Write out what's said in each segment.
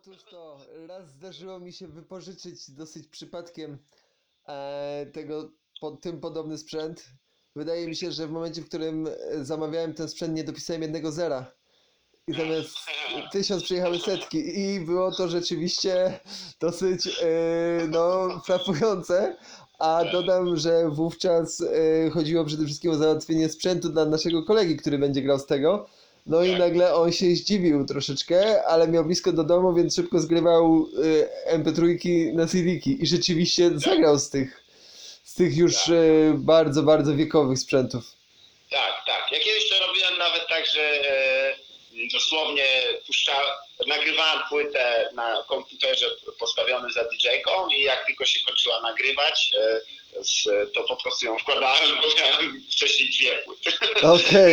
Otóż to, raz zdarzyło mi się wypożyczyć dosyć przypadkiem e, tego, po, tym podobny sprzęt. Wydaje mi się, że w momencie, w którym e, zamawiałem ten sprzęt, nie dopisałem jednego zera. I zamiast tysiąc przyjechały setki. I było to rzeczywiście dosyć, e, no, frapujące. A dodam, że wówczas e, chodziło przede wszystkim o załatwienie sprzętu dla naszego kolegi, który będzie grał z tego. No i nagle on się zdziwił troszeczkę, ale miał blisko do domu, więc szybko zgrywał y, MP3 na CD-ki i rzeczywiście zagrał z tych, z tych już y, bardzo, bardzo wiekowych sprzętów. Tak, tak. Ja kiedyś to robiłem nawet tak, że e, dosłownie puszcza, nagrywałem płytę na komputerze postawionym za DJ-ką i jak tylko się kończyła nagrywać, e, to po prostu ją wkładałem, bo miałem wcześniej dwie płyty.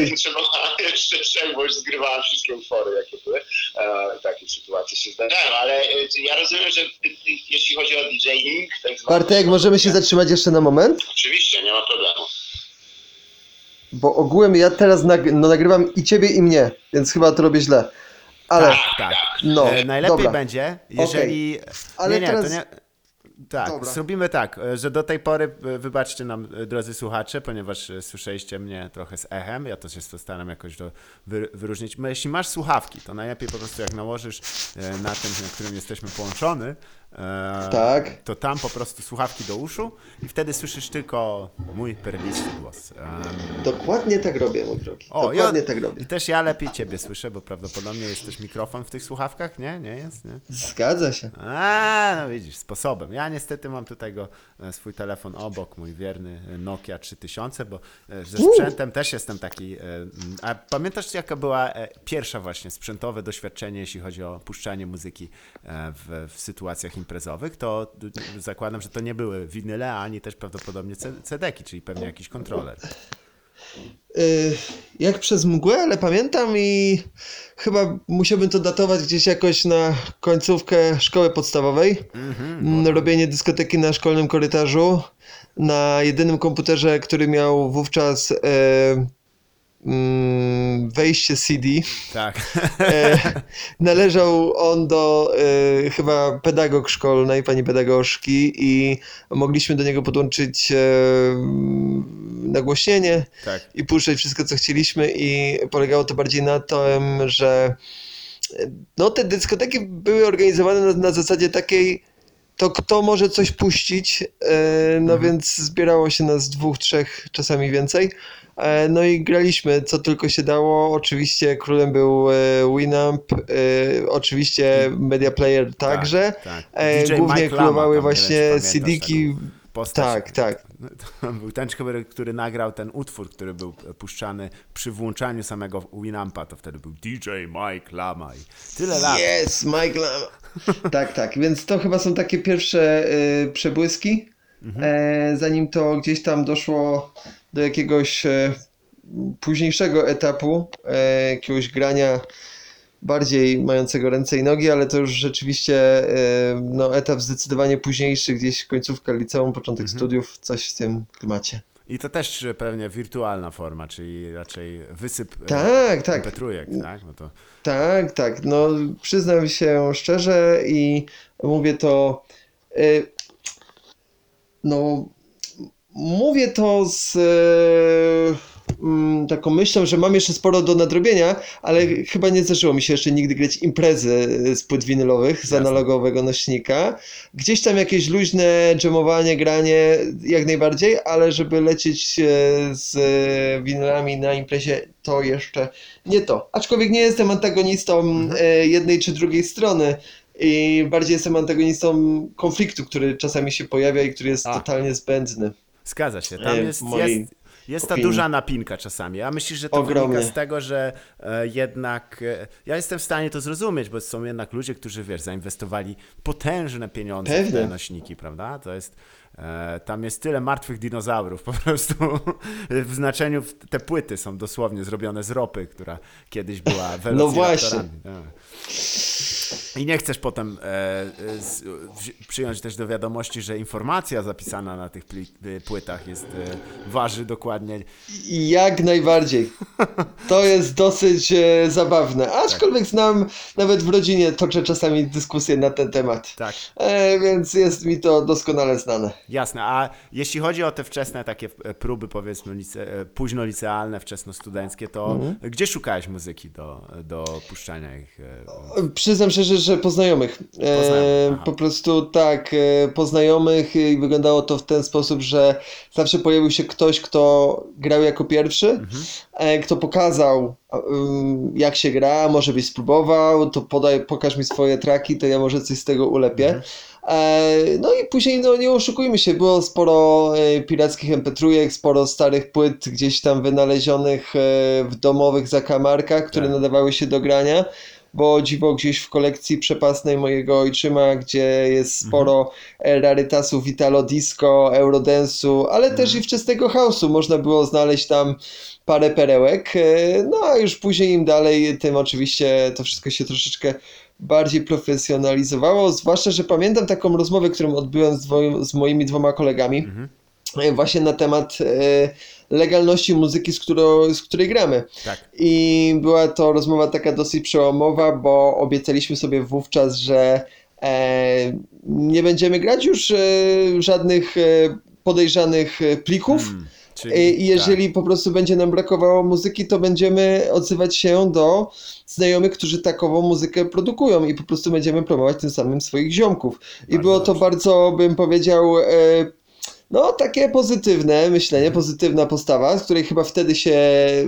Więc Trzeba jeszcze już zgrywałem wszystkie utwory, jakie były. E, takie sytuacje się zdarzają, ale e, ja rozumiem, że jeśli chodzi o DJing, tak Bartek, możemy się zatrzymać jeszcze na moment? Oczywiście, nie ma problemu. Bo ogółem ja teraz nag no, nagrywam i ciebie i mnie, więc chyba to robię źle. Ale, Tak, tak. no, E, najlepiej dobra. będzie, jeżeli. Ale nie, nie, teraz- to nie. Tak, Dobra. zrobimy tak, e, że do tej pory, e, wybaczcie nam, e, drodzy słuchacze, ponieważ słyszeliście mnie trochę z echem, ja to się staram jakoś to wy, wyróżnić. No, Jeśli masz słuchawki, to najlepiej po prostu jak nałożysz na tym, na którym jesteśmy połączony, e, Tak. to tam po prostu słuchawki do uszu i wtedy słyszysz tylko mój perlisty głos. Em, Dokładnie tak robię, mój drogi. o, Dokładnie ja, tak robię. I też ja lepiej ciebie słyszę, bo prawdopodobnie jest też mikrofon w tych słuchawkach, nie? Nie jest, nie? Zgadza się. A, no widzisz, sposobem. Ja niestety mam tutaj go, e, swój telefon obok, mój wierny Nokia 3000, bo e, ze sprzętem też jestem taki. e, A pamiętasz, jaka była pierwsza właśnie sprzętowe doświadczenie, jeśli chodzi o puszczanie muzyki w, w sytuacjach imprezowych? To zakładam, że to nie były winyle, ani też prawdopodobnie C- CD-ki, czyli pewnie jakiś kontroler. Y, jak przez mgłę, ale pamiętam i chyba musiałbym to datować gdzieś jakoś na końcówkę szkoły podstawowej. Mm, Robienie dyskoteki na szkolnym korytarzu na jedynym komputerze, który miał wówczas mm, wejście CD. Tak. E, należał on do e, chyba pedagog szkolnej, pani pedagogzki i mogliśmy do niego podłączyć e, nagłośnienie tak. i puszczać wszystko, co chcieliśmy i polegało to bardziej na tym, że no te dyskoteki były organizowane na, na zasadzie takiej to kto może coś puścić, no więc zbierało się nas dwóch, trzech, czasami więcej. E, No i graliśmy co tylko się dało. Oczywiście królem był e, Winamp, e, oczywiście Media Player także. tak. DJ Głównie Mike Lama, królowały tam, właśnie CD-ki. postać. Tak, tak. To był ten, który, który nagrał ten utwór, który był puszczany przy włączaniu samego Winampa, to wtedy był DJ Mike Lama i tyle lat. Yes, Mike Lama. tak, tak, więc to chyba są takie pierwsze y, przebłyski, e, zanim to gdzieś tam doszło do jakiegoś e, późniejszego etapu, e, jakiegoś grania bardziej mającego ręce i nogi, ale to już rzeczywiście e, no, etap zdecydowanie późniejszy, gdzieś końcówka liceum, początek studiów, coś w tym klimacie. I to też pewnie wirtualna forma, czyli raczej wysyp Tak, tak. MP3, tak? No to Tak, tak. No, przyznam się szczerze i mówię to. no, mówię to z y, mm, taką myślą, że mam jeszcze sporo do nadrobienia, ale chyba nie zdarzyło mi się jeszcze nigdy grać imprezy z płyt winylowych, z analogowego nośnika. Gdzieś tam jakieś luźne dżemowanie, granie jak najbardziej, ale żeby lecieć e, z e, winylami na imprezie, to jeszcze nie to. Aczkolwiek nie jestem antagonistą e, jednej czy drugiej strony. I bardziej jestem antagonistą konfliktu, który czasami się pojawia i który jest A. totalnie zbędny. Zgadza się. Tam jest, w jest, jest ta opinii. duża napinka czasami. A myślisz, że to Ogromnie. wynika z tego, że e, jednak e, ja jestem w stanie to zrozumieć, bo są jednak ludzie, którzy wiesz, zainwestowali potężne pieniądze w Pewnie. te nośniki, prawda? To jest e, tam jest tyle martwych dinozaurów po prostu w znaczeniu w- te płyty są dosłownie zrobione z ropy, która kiedyś była No właśnie. Tak. I nie chcesz potem e, e, przyjąć też do wiadomości, że informacja zapisana na tych y, płytach jest e, waży dokładnie. Jak najbardziej. To jest dosyć e, zabawne. Aczkolwiek znam, nawet w rodzinie toczę czasami dyskusje na ten temat. Tak, E, więc jest mi to doskonale znane. jasne. A jeśli chodzi o te wczesne takie e, próby, powiedzmy, lice, e, późnolicealne, wczesnostudenckie, to gdzie szukałeś muzyki do, do puszczania ich? e, Przyznam szczerze, że po znajomych. E, po prostu tak, e, po znajomych i wyglądało to w ten sposób, że zawsze pojawił się ktoś, kto grał jako pierwszy, e, kto pokazał um, jak się gra, może byś spróbował, to podaj, pokaż mi swoje traki, to ja może coś z tego ulepię. E, no i później, no nie oszukujmy się, było sporo e, pirackich mp3, sporo starych płyt gdzieś tam wynalezionych e, w domowych zakamarkach, które Tak. nadawały się do grania bo dziwo gdzieś w kolekcji przepasnej mojego ojczyma, gdzie jest sporo e, rarytasów Italo Disco, Eurodance'u, ale też i wczesnego house'u. Można było znaleźć tam parę perełek. e, No a już później im dalej, tym oczywiście to wszystko się troszeczkę bardziej profesjonalizowało. Zwłaszcza, że pamiętam taką rozmowę, którą odbyłem z, dwo- z moimi dwoma kolegami. e, Właśnie na temat e, legalności muzyki, z, którą, z której gramy. Tak. I była to rozmowa taka dosyć przełomowa, bo obiecaliśmy sobie wówczas, że e, nie będziemy grać już e, żadnych e, podejrzanych e, plików. Mm, E, czyli, I jeżeli po prostu będzie nam brakowało muzyki, to będziemy odzywać się do znajomych, którzy takową muzykę produkują i po prostu będziemy promować tym samym swoich ziomków. I Bardzo było to dobrze. bardzo, bym powiedział, e, no takie pozytywne myślenie, pozytywna postawa, z której chyba wtedy się,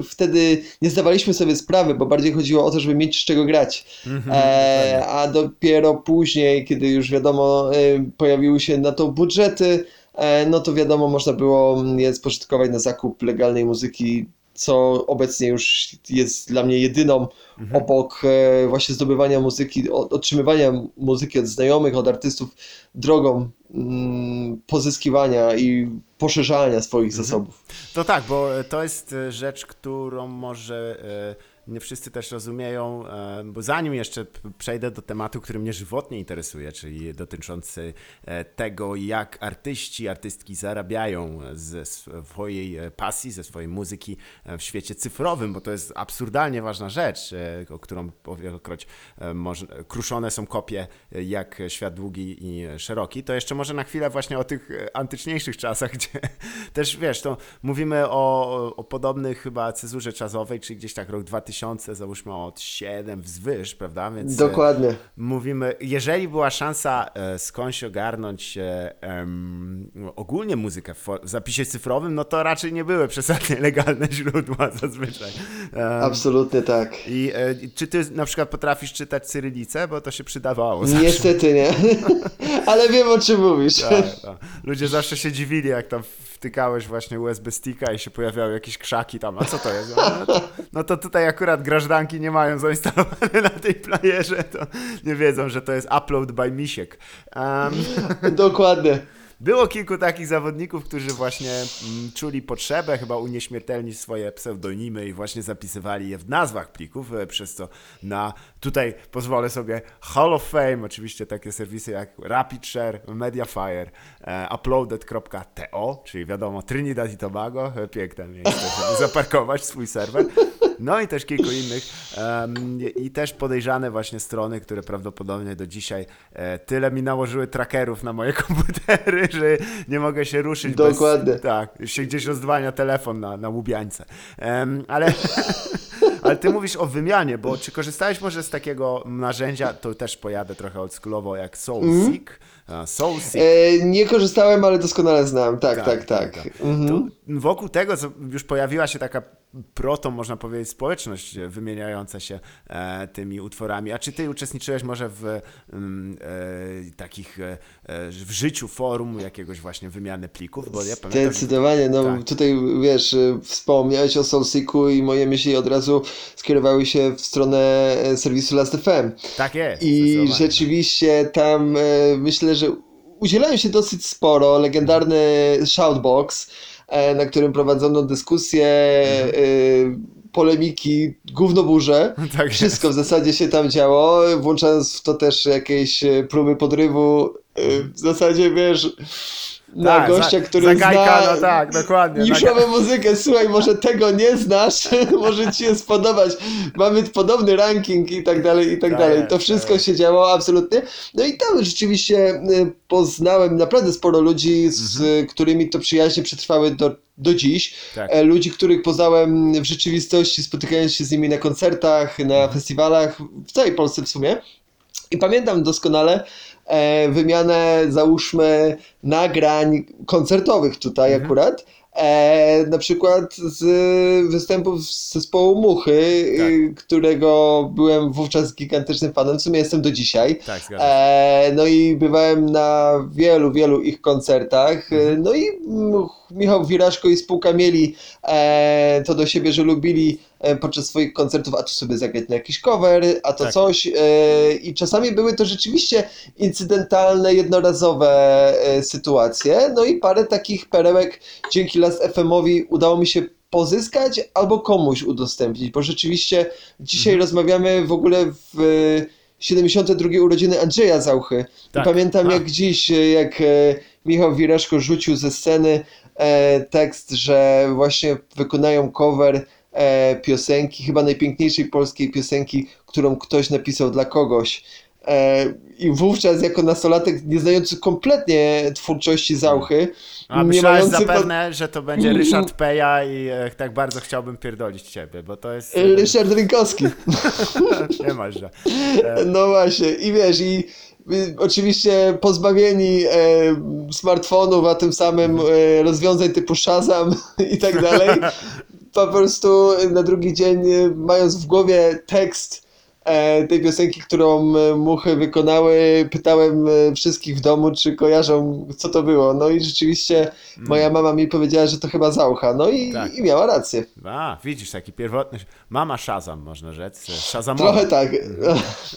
wtedy nie zdawaliśmy sobie sprawy, bo bardziej chodziło o to, żeby mieć z czego grać. Mhm, E, a dopiero później, kiedy już wiadomo, e, pojawiły się na to budżety, e, no to wiadomo, można było je spożytkować na zakup legalnej muzyki, co obecnie już jest dla mnie jedyną obok e, właśnie zdobywania muzyki, otrzymywania muzyki od znajomych, od artystów, drogą mm, pozyskiwania i poszerzania swoich zasobów. To tak, bo to jest rzecz, którą może e, nie wszyscy też rozumieją, e, bo zanim jeszcze przejdę do tematu, który mnie żywotnie interesuje, czyli dotyczący e, tego, jak artyści, artystki zarabiają ze swojej e, pasji, ze swojej muzyki w świecie cyfrowym, bo to jest absurdalnie ważna rzecz, o którą powielokroć może, kruszone są kopie, jak świat długi i szeroki, to jeszcze może na chwilę właśnie o tych antyczniejszych czasach, gdzie też wiesz, to mówimy o, o podobnych chyba cezurze czasowej, czyli gdzieś tak rok 2000, załóżmy od 7 wzwyż, prawda? Więc e, Dokładnie. mówimy, jeżeli była szansa e, skądś ogarnąć em, ogólnie muzykę w, zapisie cyfrowym, no to raczej nie były przesadnie legalne źródła zazwyczaj. Em, Absolutnie tak. I czy ty na przykład potrafisz czytać cyrylicę, bo to się przydawało. zawsze. Niestety nie, ale wiem o czym mówisz. Tak, tak. Ludzie zawsze się dziwili, jak tam wtykałeś właśnie USB sticka i się pojawiały jakieś krzaki tam, a co to jest? No to, no to tutaj akurat grażdanki nie mają zainstalowane na tej playerze, to nie wiedzą, że to jest upload by Misiek. Um, Dokładnie. Było kilku takich zawodników, którzy właśnie mm, czuli potrzebę chyba unieśmiertelnić swoje pseudonimy i właśnie zapisywali je w nazwach plików, e, przez co na, tutaj pozwolę sobie Hall of Fame, oczywiście takie serwisy jak RapidShare, Mediafire, e, uploaded.to, czyli wiadomo Trinidad i Tobago, e, piękne miejsce, żeby zaparkować swój serwer. No i też kilku innych. em, I też podejrzane właśnie strony, które prawdopodobnie do dzisiaj e, tyle mi nałożyły trackerów na moje komputery, że nie mogę się ruszyć. Dokładnie. Bez, tak, się gdzieś rozdwania telefon na, na łubiańce. Em, ale, ale ty mówisz o wymianie, bo czy korzystałeś może z takiego narzędzia, to też pojadę trochę oldschoolowo, jak SoulSeek. A, SoulSeek. E, nie korzystałem, ale doskonale znam. Tak, tak, tak. Mhm. To wokół tego co już pojawiła się taka proto, można powiedzieć, społeczność e, wymieniająca się e, tymi utworami. A czy ty uczestniczyłeś może w mm, e, takich, e, e, w życiu forum jakiegoś właśnie wymiany plików? Bo ja pamiętam, że... Zdecydowanie, no Tak. tutaj wiesz, y, wspomniałeś o Soulseeku i moje myśli od razu skierowały się w stronę e, serwisu Last.fm. Tak jest. I zdecydowanie. rzeczywiście tam e, myślę, że udzielają się dosyć sporo. Legendarny Shoutbox, e, na którym prowadzono dyskusje. Mhm. e, polemiki, gównoburze. Tak Wszystko w zasadzie się tam działo, włączając w to też jakieś e, próby podrywu. e, W zasadzie wiesz, na Tak, gościa, za- który zagajka, zna no tak, dokładnie. niszową muzykę. Słuchaj, może tego nie znasz, może ci się spodobać. Mamy podobny ranking i tak dalej, i tak Tak dalej. To wszystko tak. się działo absolutnie. No i tam rzeczywiście e, poznałem naprawdę sporo ludzi, z Mhm. którymi to przyjaźnie przetrwały do, do dziś. Tak. E, Ludzi, których poznałem w rzeczywistości, spotykając się z nimi na koncertach, na Mhm. festiwalach, w całej Polsce w sumie. I pamiętam doskonale e, wymianę, załóżmy, nagrań koncertowych tutaj Mhm. akurat. E, na przykład z występów z zespołu Muchy, Tak. y, którego byłem wówczas gigantycznym fanem, w sumie jestem do dzisiaj. Tak. E, no i bywałem na wielu, wielu ich koncertach. E, No i Michał Wiraszko i spółka mieli e, to do siebie, że lubili e, podczas swoich koncertów, a tu sobie zagrać na jakiś cover, a to Tak. coś. E, I czasami były to rzeczywiście incydentalne, jednorazowe e, sytuacje. No i parę takich perełek dzięki Last FM-owi udało mi się pozyskać albo komuś udostępnić, bo rzeczywiście dzisiaj Mhm. rozmawiamy w ogóle w e, 72 urodziny Andrzeja Zauchy. Tak. I pamiętam jak dziś, e, jak e, Michał Wiraszko rzucił ze sceny e, tekst, że właśnie wykonają cover e, piosenki, chyba najpiękniejszej polskiej piosenki, którą ktoś napisał dla kogoś. E, I wówczas jako nastolatek, nie znający kompletnie twórczości Zauchy, A myślałeś zapewne, że to będzie Ryszard Peja i e, tak bardzo chciałbym pierdolić ciebie, bo to jest... e, Ryszard Rynkowski. Nie masz, że... No właśnie, i wiesz, i oczywiście pozbawieni e, smartfonów, a tym samym e, rozwiązań typu Shazam i tak dalej, po prostu na drugi dzień, e, mając w głowie tekst tej piosenki, którą e, muchy wykonały, pytałem e, wszystkich w domu, czy kojarzą, co to było. No i rzeczywiście moja mama mi powiedziała, że to chyba Zaucha. No i, Tak. i miała rację. A, widzisz, taki pierwotny... Mama Shazam, można rzec. Shazamowa. Trochę tak.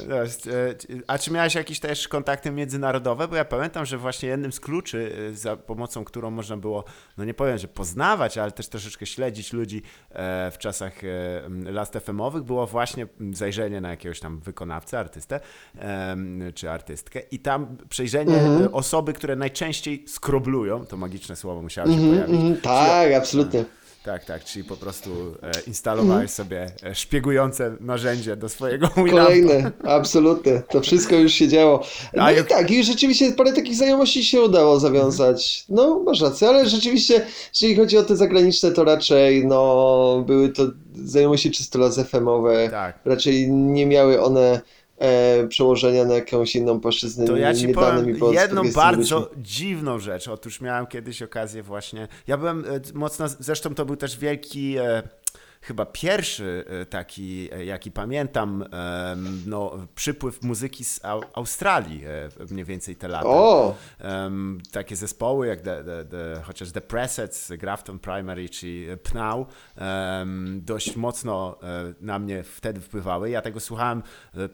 E, A czy miałeś jakieś też kontakty międzynarodowe? Bo ja pamiętam, że właśnie jednym z kluczy, e, za pomocą którą można było, no nie powiem, że poznawać, ale też troszeczkę śledzić ludzi e, w czasach e, Last FM-owych, było właśnie zajrzenie na jakiegoś tam wykonawcę, artystę czy artystkę i tam przejrzenie e, osoby, które najczęściej skroblują, to magiczne słowo musiało się pojawić. Mhm, tak, absolutnie. Tak, tak, czyli po prostu e, instalowałeś sobie e, szpiegujące narzędzie do swojego Winampa. Kolejne, absolutnie. To wszystko już się działo. No A i jak- tak, i rzeczywiście parę takich znajomości się udało zawiązać. No, masz rację, ale rzeczywiście, jeżeli chodzi o te zagraniczne, to raczej no, były to znajomości czysto las FM-owe. Tak. Raczej nie miały one e, przełożenia na jakąś inną płaszczyznę. To ja ci powiem mi jedną bardzo ludźmi. dziwną rzecz. Otóż miałem kiedyś okazję właśnie. Ja byłem e, mocno. Zresztą to był też wielki. Chyba pierwszy e, taki, e, jaki pamiętam, no, przypływ muzyki z Au- Australii, e, mniej więcej te lata. O! Em, takie zespoły jak the, the, the, chociaż The Presets, Grafton Primary czy Pnau dość mocno na mnie wtedy wpływały. Ja tego słuchałem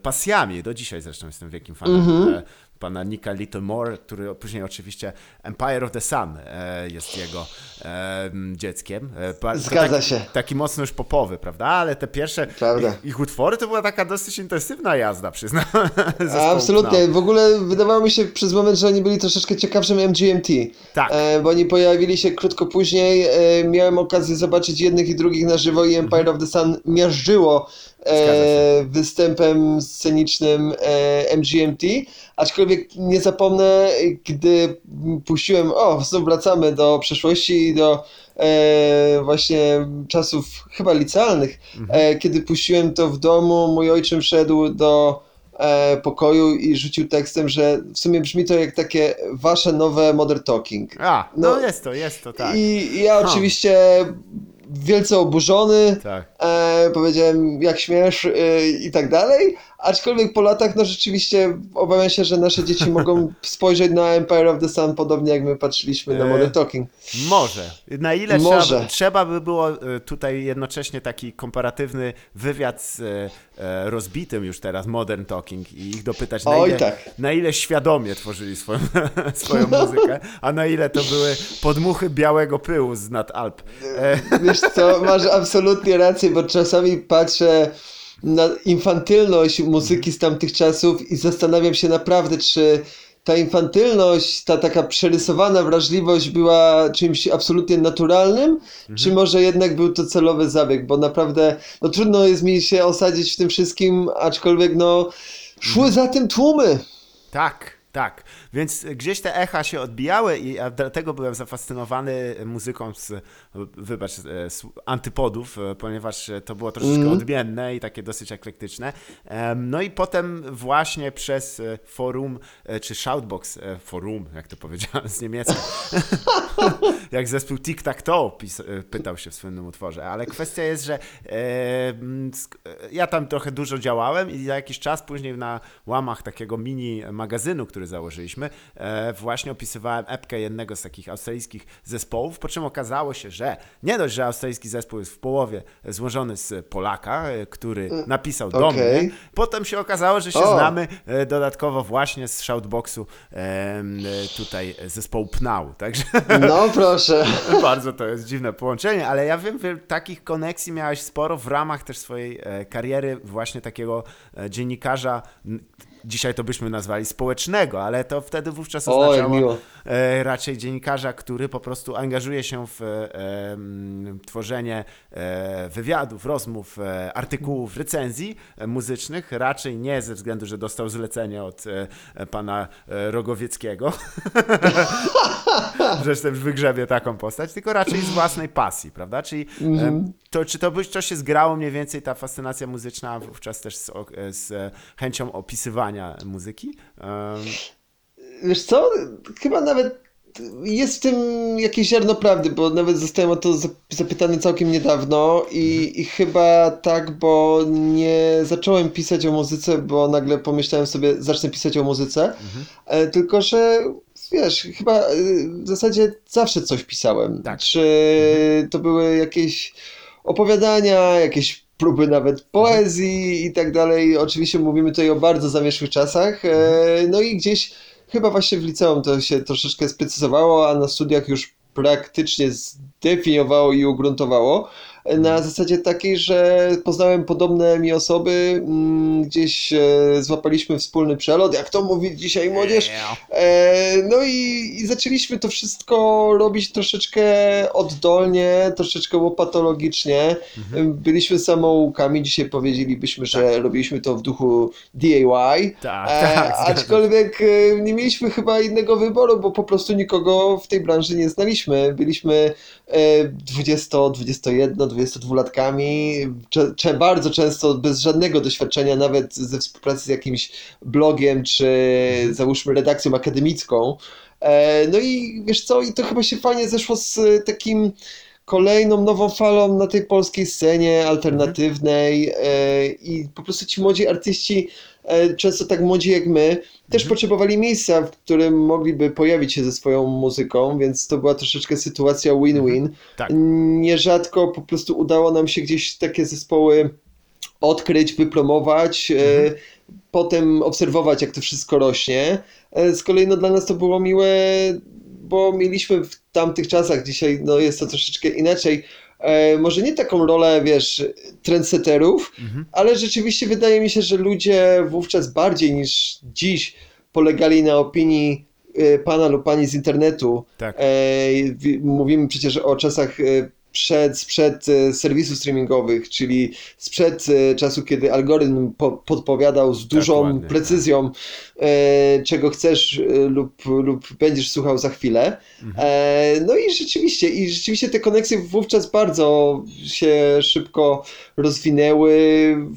pasjami, do dzisiaj zresztą jestem wielkim fanem e, pana Nika Littlemore, który później oczywiście Empire of the Sun e, jest jego em, dzieckiem. E, Zgadza taki, się. Taki mocno już popowy, prawda? Ale te pierwsze ich, ich utwory to była taka dosyć intensywna jazda, przyznam. Absolutnie. Pnau. W ogóle wydawało mi się przez moment, że oni byli troszeczkę ciekawszym MGMT. Tak. E, bo oni pojawili się krótko później. E, miałem okazję zobaczyć jednych i drugich na żywo i Empire of the Sun miażdżyło e, występem scenicznym e, MGMT. Aczkolwiek nie zapomnę, gdy puściłem, o, znów wracamy do przeszłości i do e, właśnie czasów chyba licealnych. Mhm. E, kiedy puściłem to w domu, mój ojczym wszedł do e, pokoju i rzucił tekstem, że w sumie brzmi to jak takie wasze nowe Modern Talking. A, no, No. jest to, jest to, tak. I ja Ha. oczywiście wielce oburzony, Tak. E, powiedziałem jak śmiesz e, i tak dalej, aczkolwiek po latach no rzeczywiście obawiam się, że nasze dzieci mogą spojrzeć na Empire of the Sun podobnie jak my patrzyliśmy na E, Modern Talking. Może. Na ile Może. Trzeba, trzeba by było e, tutaj jednocześnie taki komparatywny wywiad z e, rozbitym już teraz Modern Talking i ich dopytać, na, ile, tak. na ile świadomie tworzyli swoją, swoją muzykę, a na ile to były podmuchy białego pyłu z nad Alp. Wiesz co, masz absolutnie rację. Bo czasami patrzę na infantylność muzyki z tamtych czasów i zastanawiam się naprawdę, czy ta infantylność, ta taka przerysowana wrażliwość była czymś absolutnie naturalnym, czy może jednak był to celowy zabieg, bo naprawdę no trudno jest mi się osadzić w tym wszystkim, aczkolwiek no szły za tym tłumy. Tak, tak. Więc gdzieś te echa się odbijały i ja dlatego byłem zafascynowany muzyką z, wybacz, e, z antypodów, e, ponieważ to było troszeczkę Mhm. odmienne i takie dosyć eklektyczne. No i potem właśnie przez e, forum, czy shoutbox, forum, jak to powiedziałem z niemiecka, jak zespół Tic Tac Toe pytał się w słynnym utworze, ale kwestia jest, że mm, ja tam trochę dużo działałem i za jakiś czas później na łamach takiego mini magazynu, który założyliśmy, e, właśnie opisywałem epkę jednego z takich australijskich zespołów, po czym okazało się, że nie dość, że australijski zespół jest w połowie złożony z Polaka, e, który napisał do okej. mnie, potem się okazało, że się znamy e, dodatkowo właśnie z shoutboxu tutaj zespołu Pnał, także No proszę. bardzo to jest dziwne połączenie, ale ja wiem, że takich koneksji miałeś sporo w ramach też swojej kariery właśnie takiego dziennikarza, dzisiaj to byśmy nazwali społecznego, ale to wtedy wówczas oznaczało e, raczej dziennikarza, który po prostu angażuje się w e, tworzenie e, wywiadów, rozmów, artykułów, recenzji muzycznych, raczej nie ze względu, że dostał zlecenie od pana Rogowieckiego, że też wygrzebie taką postać, tylko raczej z własnej pasji, prawda? Czyli em, to, czy to, to się zgrało mniej więcej ta fascynacja muzyczna wówczas też z, z e, chęcią opisywania muzyki? Wiesz co? Chyba nawet jest w tym jakieś ziarno prawdy, bo nawet zostałem o to zap- zapytany całkiem niedawno i, i chyba tak, bo nie zacząłem pisać o muzyce, bo nagle pomyślałem sobie, zacznę pisać o muzyce, e, tylko że wiesz, chyba e, w zasadzie zawsze coś pisałem. Tak. Czy to były jakieś opowiadania, jakieś próby nawet poezji i tak dalej. Oczywiście mówimy tutaj o bardzo zamieszłych czasach. E, no i gdzieś chyba właśnie w liceum to się troszeczkę sprecyzowało, a na studiach już praktycznie zdefiniowało i ugruntowało. Na zasadzie takiej, że poznałem podobne mi osoby, mm, gdzieś e, złapaliśmy wspólny przelot, jak to mówi dzisiaj młodzież. E, no i, i zaczęliśmy to wszystko robić troszeczkę oddolnie, troszeczkę łopatologicznie. Byliśmy samoukami, dzisiaj powiedzielibyśmy, że robiliśmy to w duchu DIY. Tak, E, tak. aczkolwiek nie mieliśmy chyba innego wyboru, bo po prostu nikogo w tej branży nie znaliśmy. Byliśmy e, 20, 21, 22-latkami, cze, cze, bardzo często bez żadnego doświadczenia, nawet ze współpracy z jakimś blogiem, czy załóżmy redakcją akademicką. E, no i wiesz co, i to chyba się fajnie zeszło z takim kolejną nową falą na tej polskiej scenie alternatywnej. E, i po prostu ci młodzi artyści, często tak młodzi jak my, też potrzebowali miejsca, w którym mogliby pojawić się ze swoją muzyką, więc to była troszeczkę sytuacja win-win. Tak. Nierzadko po prostu udało nam się gdzieś takie zespoły odkryć, wypromować, e, potem obserwować, jak to wszystko rośnie. E, Z kolei no, dla nas to było miłe, bo mieliśmy w tamtych czasach, dzisiaj no, jest to troszeczkę inaczej, e, może nie taką rolę, wiesz, trendsetterów, ale rzeczywiście wydaje mi się, że ludzie wówczas bardziej niż dziś polegali na opinii e, pana lub pani z internetu. Tak. E, wi- mówimy przecież o czasach e, przed, sprzed e, serwisów streamingowych, czyli sprzed e, czasu, kiedy algorytm po, podpowiadał z dużą Dokładnie, tak. precyzją, e, czego chcesz e, lub, lub będziesz słuchał za chwilę. Mhm. E, no i rzeczywiście, i rzeczywiście te koneksje wówczas bardzo się szybko rozwinęły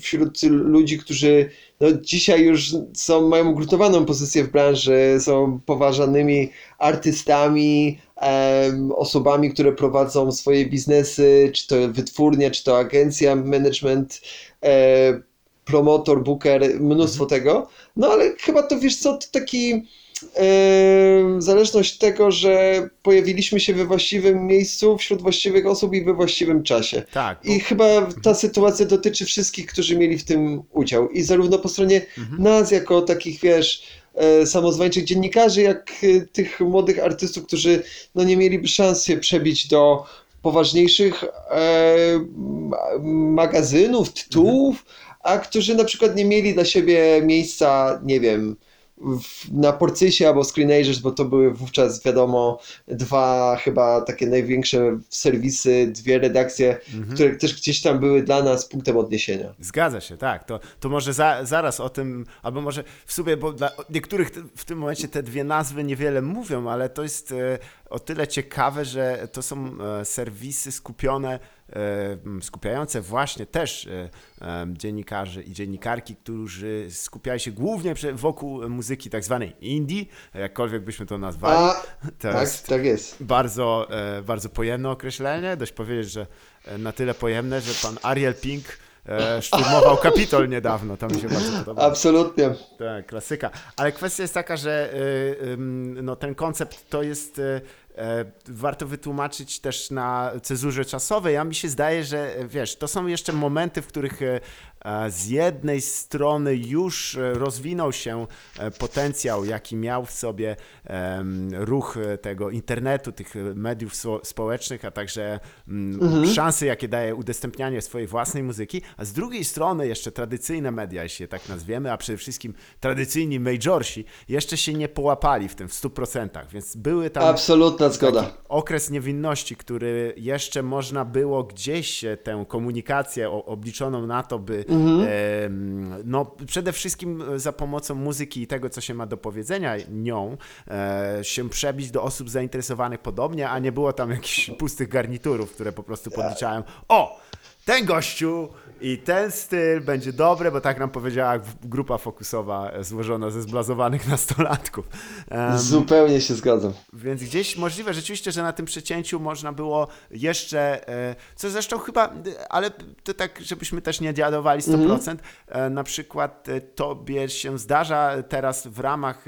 wśród ludzi, którzy no, dzisiaj już są, mają ugruntowaną pozycję w branży, są poważanymi artystami, em, osobami, które prowadzą swoje biznesy, czy to wytwórnia, czy to agencja, management, e, promotor, booker, mnóstwo tego. No ale chyba to wiesz co, to taki zależność tego, że pojawiliśmy się we właściwym miejscu, wśród właściwych osób i we właściwym czasie. Tak, bo- I chyba ta sytuacja dotyczy wszystkich, którzy mieli w tym udział. I zarówno po stronie nas, jako takich, wiesz, e, samozwańczych dziennikarzy, jak e, tych młodych artystów, którzy no, nie mieliby szans się przebić do poważniejszych e, ma- magazynów, tytułów, a którzy na przykład nie mieli dla siebie miejsca, nie wiem, w, na Porcysie albo Screenagers, bo to były wówczas, wiadomo, dwa chyba takie największe serwisy, dwie redakcje, które też gdzieś tam były dla nas punktem odniesienia. Zgadza się, tak. To, to może za, zaraz o tym, albo może w sumie, bo dla niektórych w tym momencie te dwie nazwy niewiele mówią, ale to jest e, o tyle ciekawe, że to są e, serwisy skupione, skupiające właśnie też e, dziennikarzy i dziennikarki, którzy skupiają się głównie wokół muzyki tak zwanej indie, jakkolwiek byśmy to nazwali. A, To tak, jest tak jest. bardzo, e, bardzo pojemne określenie. Dość powiedzieć, że e, na tyle pojemne, że pan Ariel Pink szturmował Kapitol niedawno. To mi się bardzo podoba. Absolutnie. Tak, klasyka. Ale kwestia jest taka, że no, ten koncept to jest. E, warto wytłumaczyć też na cezurze czasowej. A mi się zdaje, że e, wiesz, to są jeszcze momenty, w których e, z jednej strony już e, rozwinął się e, potencjał, jaki miał w sobie ruch e, tego internetu, tych mediów spo- społecznych, a także mm, szanse, jakie daje udostępnianie swojej własnej muzyki, a z drugiej strony jeszcze tradycyjne media, jeśli je tak nazwiemy, a przede wszystkim tradycyjni majorsi, jeszcze się nie połapali w tym w 100%, więc były tam Absolutna zgoda. okres niewinności, który jeszcze można było gdzieś tę komunikację obliczoną na to, by em, no, przede wszystkim e, za pomocą muzyki i tego, co się ma do powiedzenia nią, e, się przebić do osób zainteresowanych podobnie, a nie było tam jakichś pustych garniturów, które po prostu podliczają o, ten gościu i ten styl będzie dobry, bo tak nam powiedziała grupa fokusowa e, złożona ze zblazowanych nastolatków. Em, Zupełnie się zgadzam. więc gdzieś możliwe rzeczywiście, że na tym przecięciu można było jeszcze, e, co zresztą chyba, e, ale to tak, żebyśmy też nie dziadowali 100%, e, na przykład tobie się zdarza teraz w ramach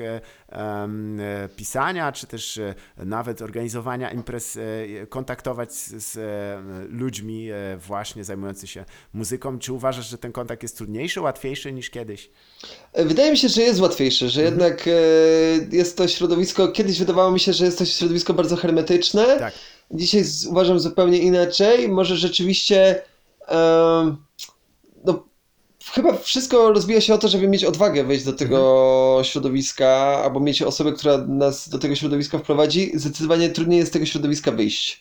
pisania, czy też e, nawet organizowania imprez e, kontaktować z, z e, ludźmi e, właśnie zajmującymi się muzyką. Czy uważasz, że ten kontakt jest trudniejszy, łatwiejszy niż kiedyś? E, Wydaje mi się, że jest łatwiejsze, że jednak e, jest to środowisko, kiedyś wydawało mi się, że jest to środowisko bardzo hermetyczne. Tak. Dzisiaj uważam zupełnie inaczej. Może rzeczywiście no, chyba wszystko rozbija się o to, żeby mieć odwagę wejść do tego środowiska, albo mieć osobę, która nas do tego środowiska wprowadzi. Zdecydowanie trudniej jest z tego środowiska wyjść.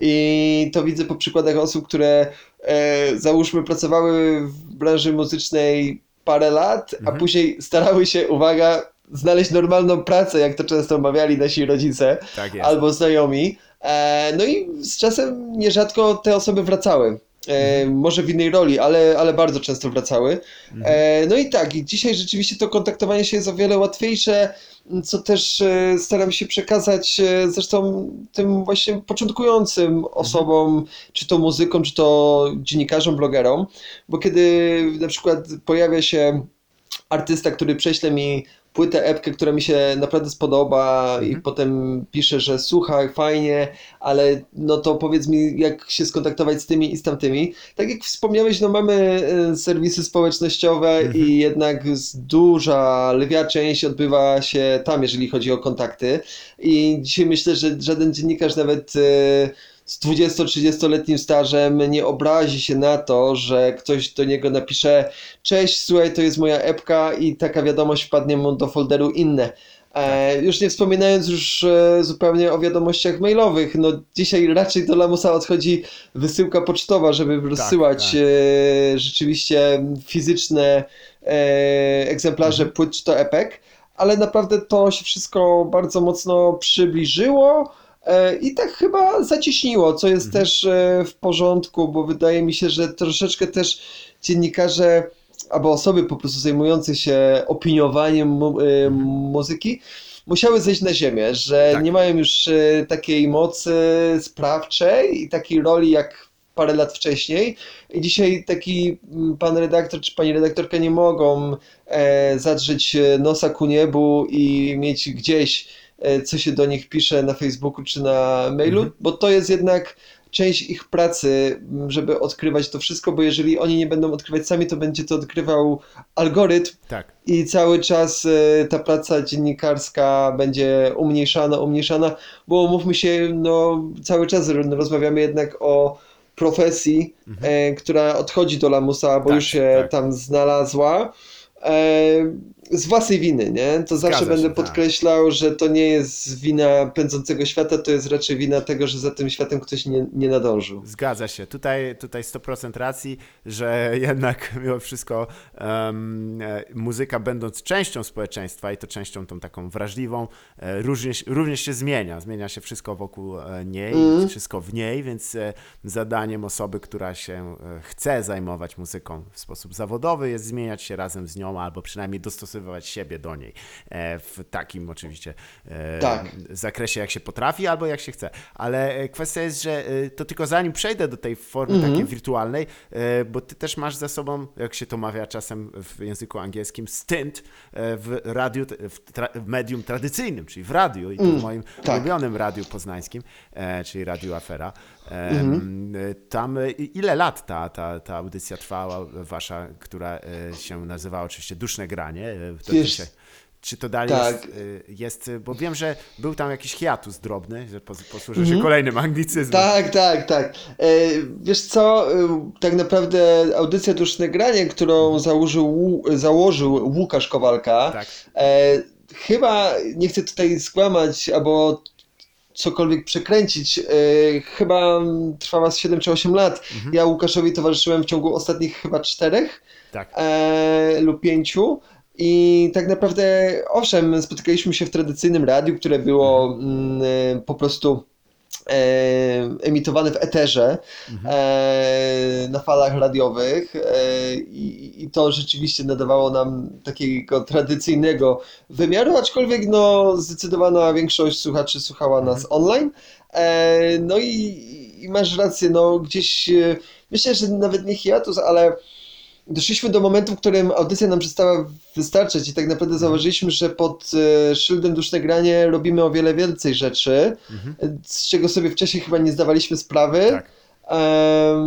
I to widzę po przykładach osób, które e, załóżmy pracowały w branży muzycznej parę lat, a później starały się, uwaga, znaleźć normalną pracę, jak to często omawiali nasi rodzice Tak albo znajomi. E, no i z czasem nierzadko te osoby wracały. E, może w innej roli, ale, ale bardzo często wracały. E, no i tak, i dzisiaj rzeczywiście to kontaktowanie się jest o wiele łatwiejsze, co też e, staram się przekazać e, zresztą tym właśnie początkującym osobom, czy to muzykom, czy to dziennikarzom, blogerom, bo kiedy na przykład pojawia się artysta, który prześle mi płytę, epkę, która mi się naprawdę spodoba i potem pisze, że słuchaj, fajnie, ale no to powiedz mi, jak się skontaktować z tymi i z tamtymi. Tak jak wspomniałeś, no mamy e, serwisy społecznościowe i jednak duża, lwia część odbywa się tam, jeżeli chodzi o kontakty. I dzisiaj myślę, że żaden dziennikarz nawet e, z 20-30-letnim stażem nie obrazi się na to, że ktoś do niego napisze cześć, słuchaj, to jest moja epka i taka wiadomość wpadnie mu do folderu inne. E, już nie wspominając już e, zupełnie o wiadomościach mailowych, no dzisiaj raczej do lamusa odchodzi wysyłka pocztowa, żeby rozsyłać tak. E, rzeczywiście fizyczne e, egzemplarze płyt czy to epek, ale naprawdę to się wszystko bardzo mocno przybliżyło. E, I tak chyba zacieśniło, co jest też e, w porządku, bo wydaje mi się, że troszeczkę też dziennikarze albo osoby po prostu zajmujące się opiniowaniem mu, e, muzyki musiały zejść na ziemię, że Tak. nie mają już takiej mocy sprawczej i takiej roli jak parę lat wcześniej. I dzisiaj taki mm, pan redaktor czy pani redaktorka nie mogą zadrzeć nosa ku niebu i mieć gdzieś co się do nich pisze na Facebooku czy na mailu, bo to jest jednak część ich pracy, żeby odkrywać to wszystko, bo jeżeli oni nie będą odkrywać sami, to będzie to odkrywał algorytm Tak. i cały czas e, ta praca dziennikarska będzie umniejszana, umniejszana, bo umówmy się, no cały czas rozmawiamy jednak o profesji, e, która odchodzi do lamusa, bo Mhm. Tak, już się tak. tam znalazła. E, z własnej winy, nie? To zawsze Zgadza będę się, tak. podkreślał, że to nie jest wina pędzącego świata, to jest raczej wina tego, że za tym światem ktoś nie, nie nadążył. Zgadza się. Tutaj, tutaj 100% racji, że jednak mimo wszystko e, muzyka będąc częścią społeczeństwa i to częścią tą taką wrażliwą, e, również, również się zmienia. Zmienia się wszystko wokół e, niej, Mhm. wszystko w niej, więc zadaniem osoby, która się chce zajmować muzyką w sposób zawodowy jest zmieniać się razem z nią albo przynajmniej dostosowywać siebie do niej. E, w takim oczywiście e, Tak. zakresie, jak się potrafi, albo jak się chce. Ale e, kwestia jest, że to tylko zanim przejdę do tej formy Mhm. takiej wirtualnej, bo ty też masz za sobą, jak się to mawia czasem w języku angielskim, stint w radiu, w, tra, w medium tradycyjnym, czyli w radiu i to w moim tak. ulubionym radiu poznańskim, czyli Radiu Afera. E, Mhm. e, Tam e, ile lat ta, ta, ta audycja trwała, wasza, która e, się nazywała oczywiście Duszne Granie? e, To Wiesz, dzisiaj- czy to dalej tak. jest, y, jest, bo wiem, że był tam jakiś hiatus drobny, że pos- posłużę się kolejnym anglicyzmem. Mhm. Tak, tak, tak. E, wiesz co, e, tak naprawdę audycja Duszne Granie, którą założył, Łu- założył Łukasz Kowalka, Tak. e, chyba, nie chcę tutaj skłamać albo cokolwiek przekręcić, e, chyba trwała z 7 czy 8 lat. Mhm. Ja Łukaszowi towarzyszyłem w ciągu ostatnich chyba czterech Tak. e, lub pięciu. I tak naprawdę, owszem, spotykaliśmy się w tradycyjnym radiu, które było mm, e, po prostu e, emitowane w eterze e, na falach radiowych e, i, to rzeczywiście nadawało nam takiego tradycyjnego wymiaru, aczkolwiek no, zdecydowana większość słuchaczy słuchała nas online. E, no i, i masz rację, no gdzieś myślę, że nawet nie hiatus, ale doszliśmy do momentu, w którym audycja nam przestała wystarczać i tak naprawdę zauważyliśmy, że pod e, szyldem Duszne Granie robimy o wiele więcej rzeczy, Mhm. z czego sobie wcześniej chyba nie zdawaliśmy sprawy. Tak.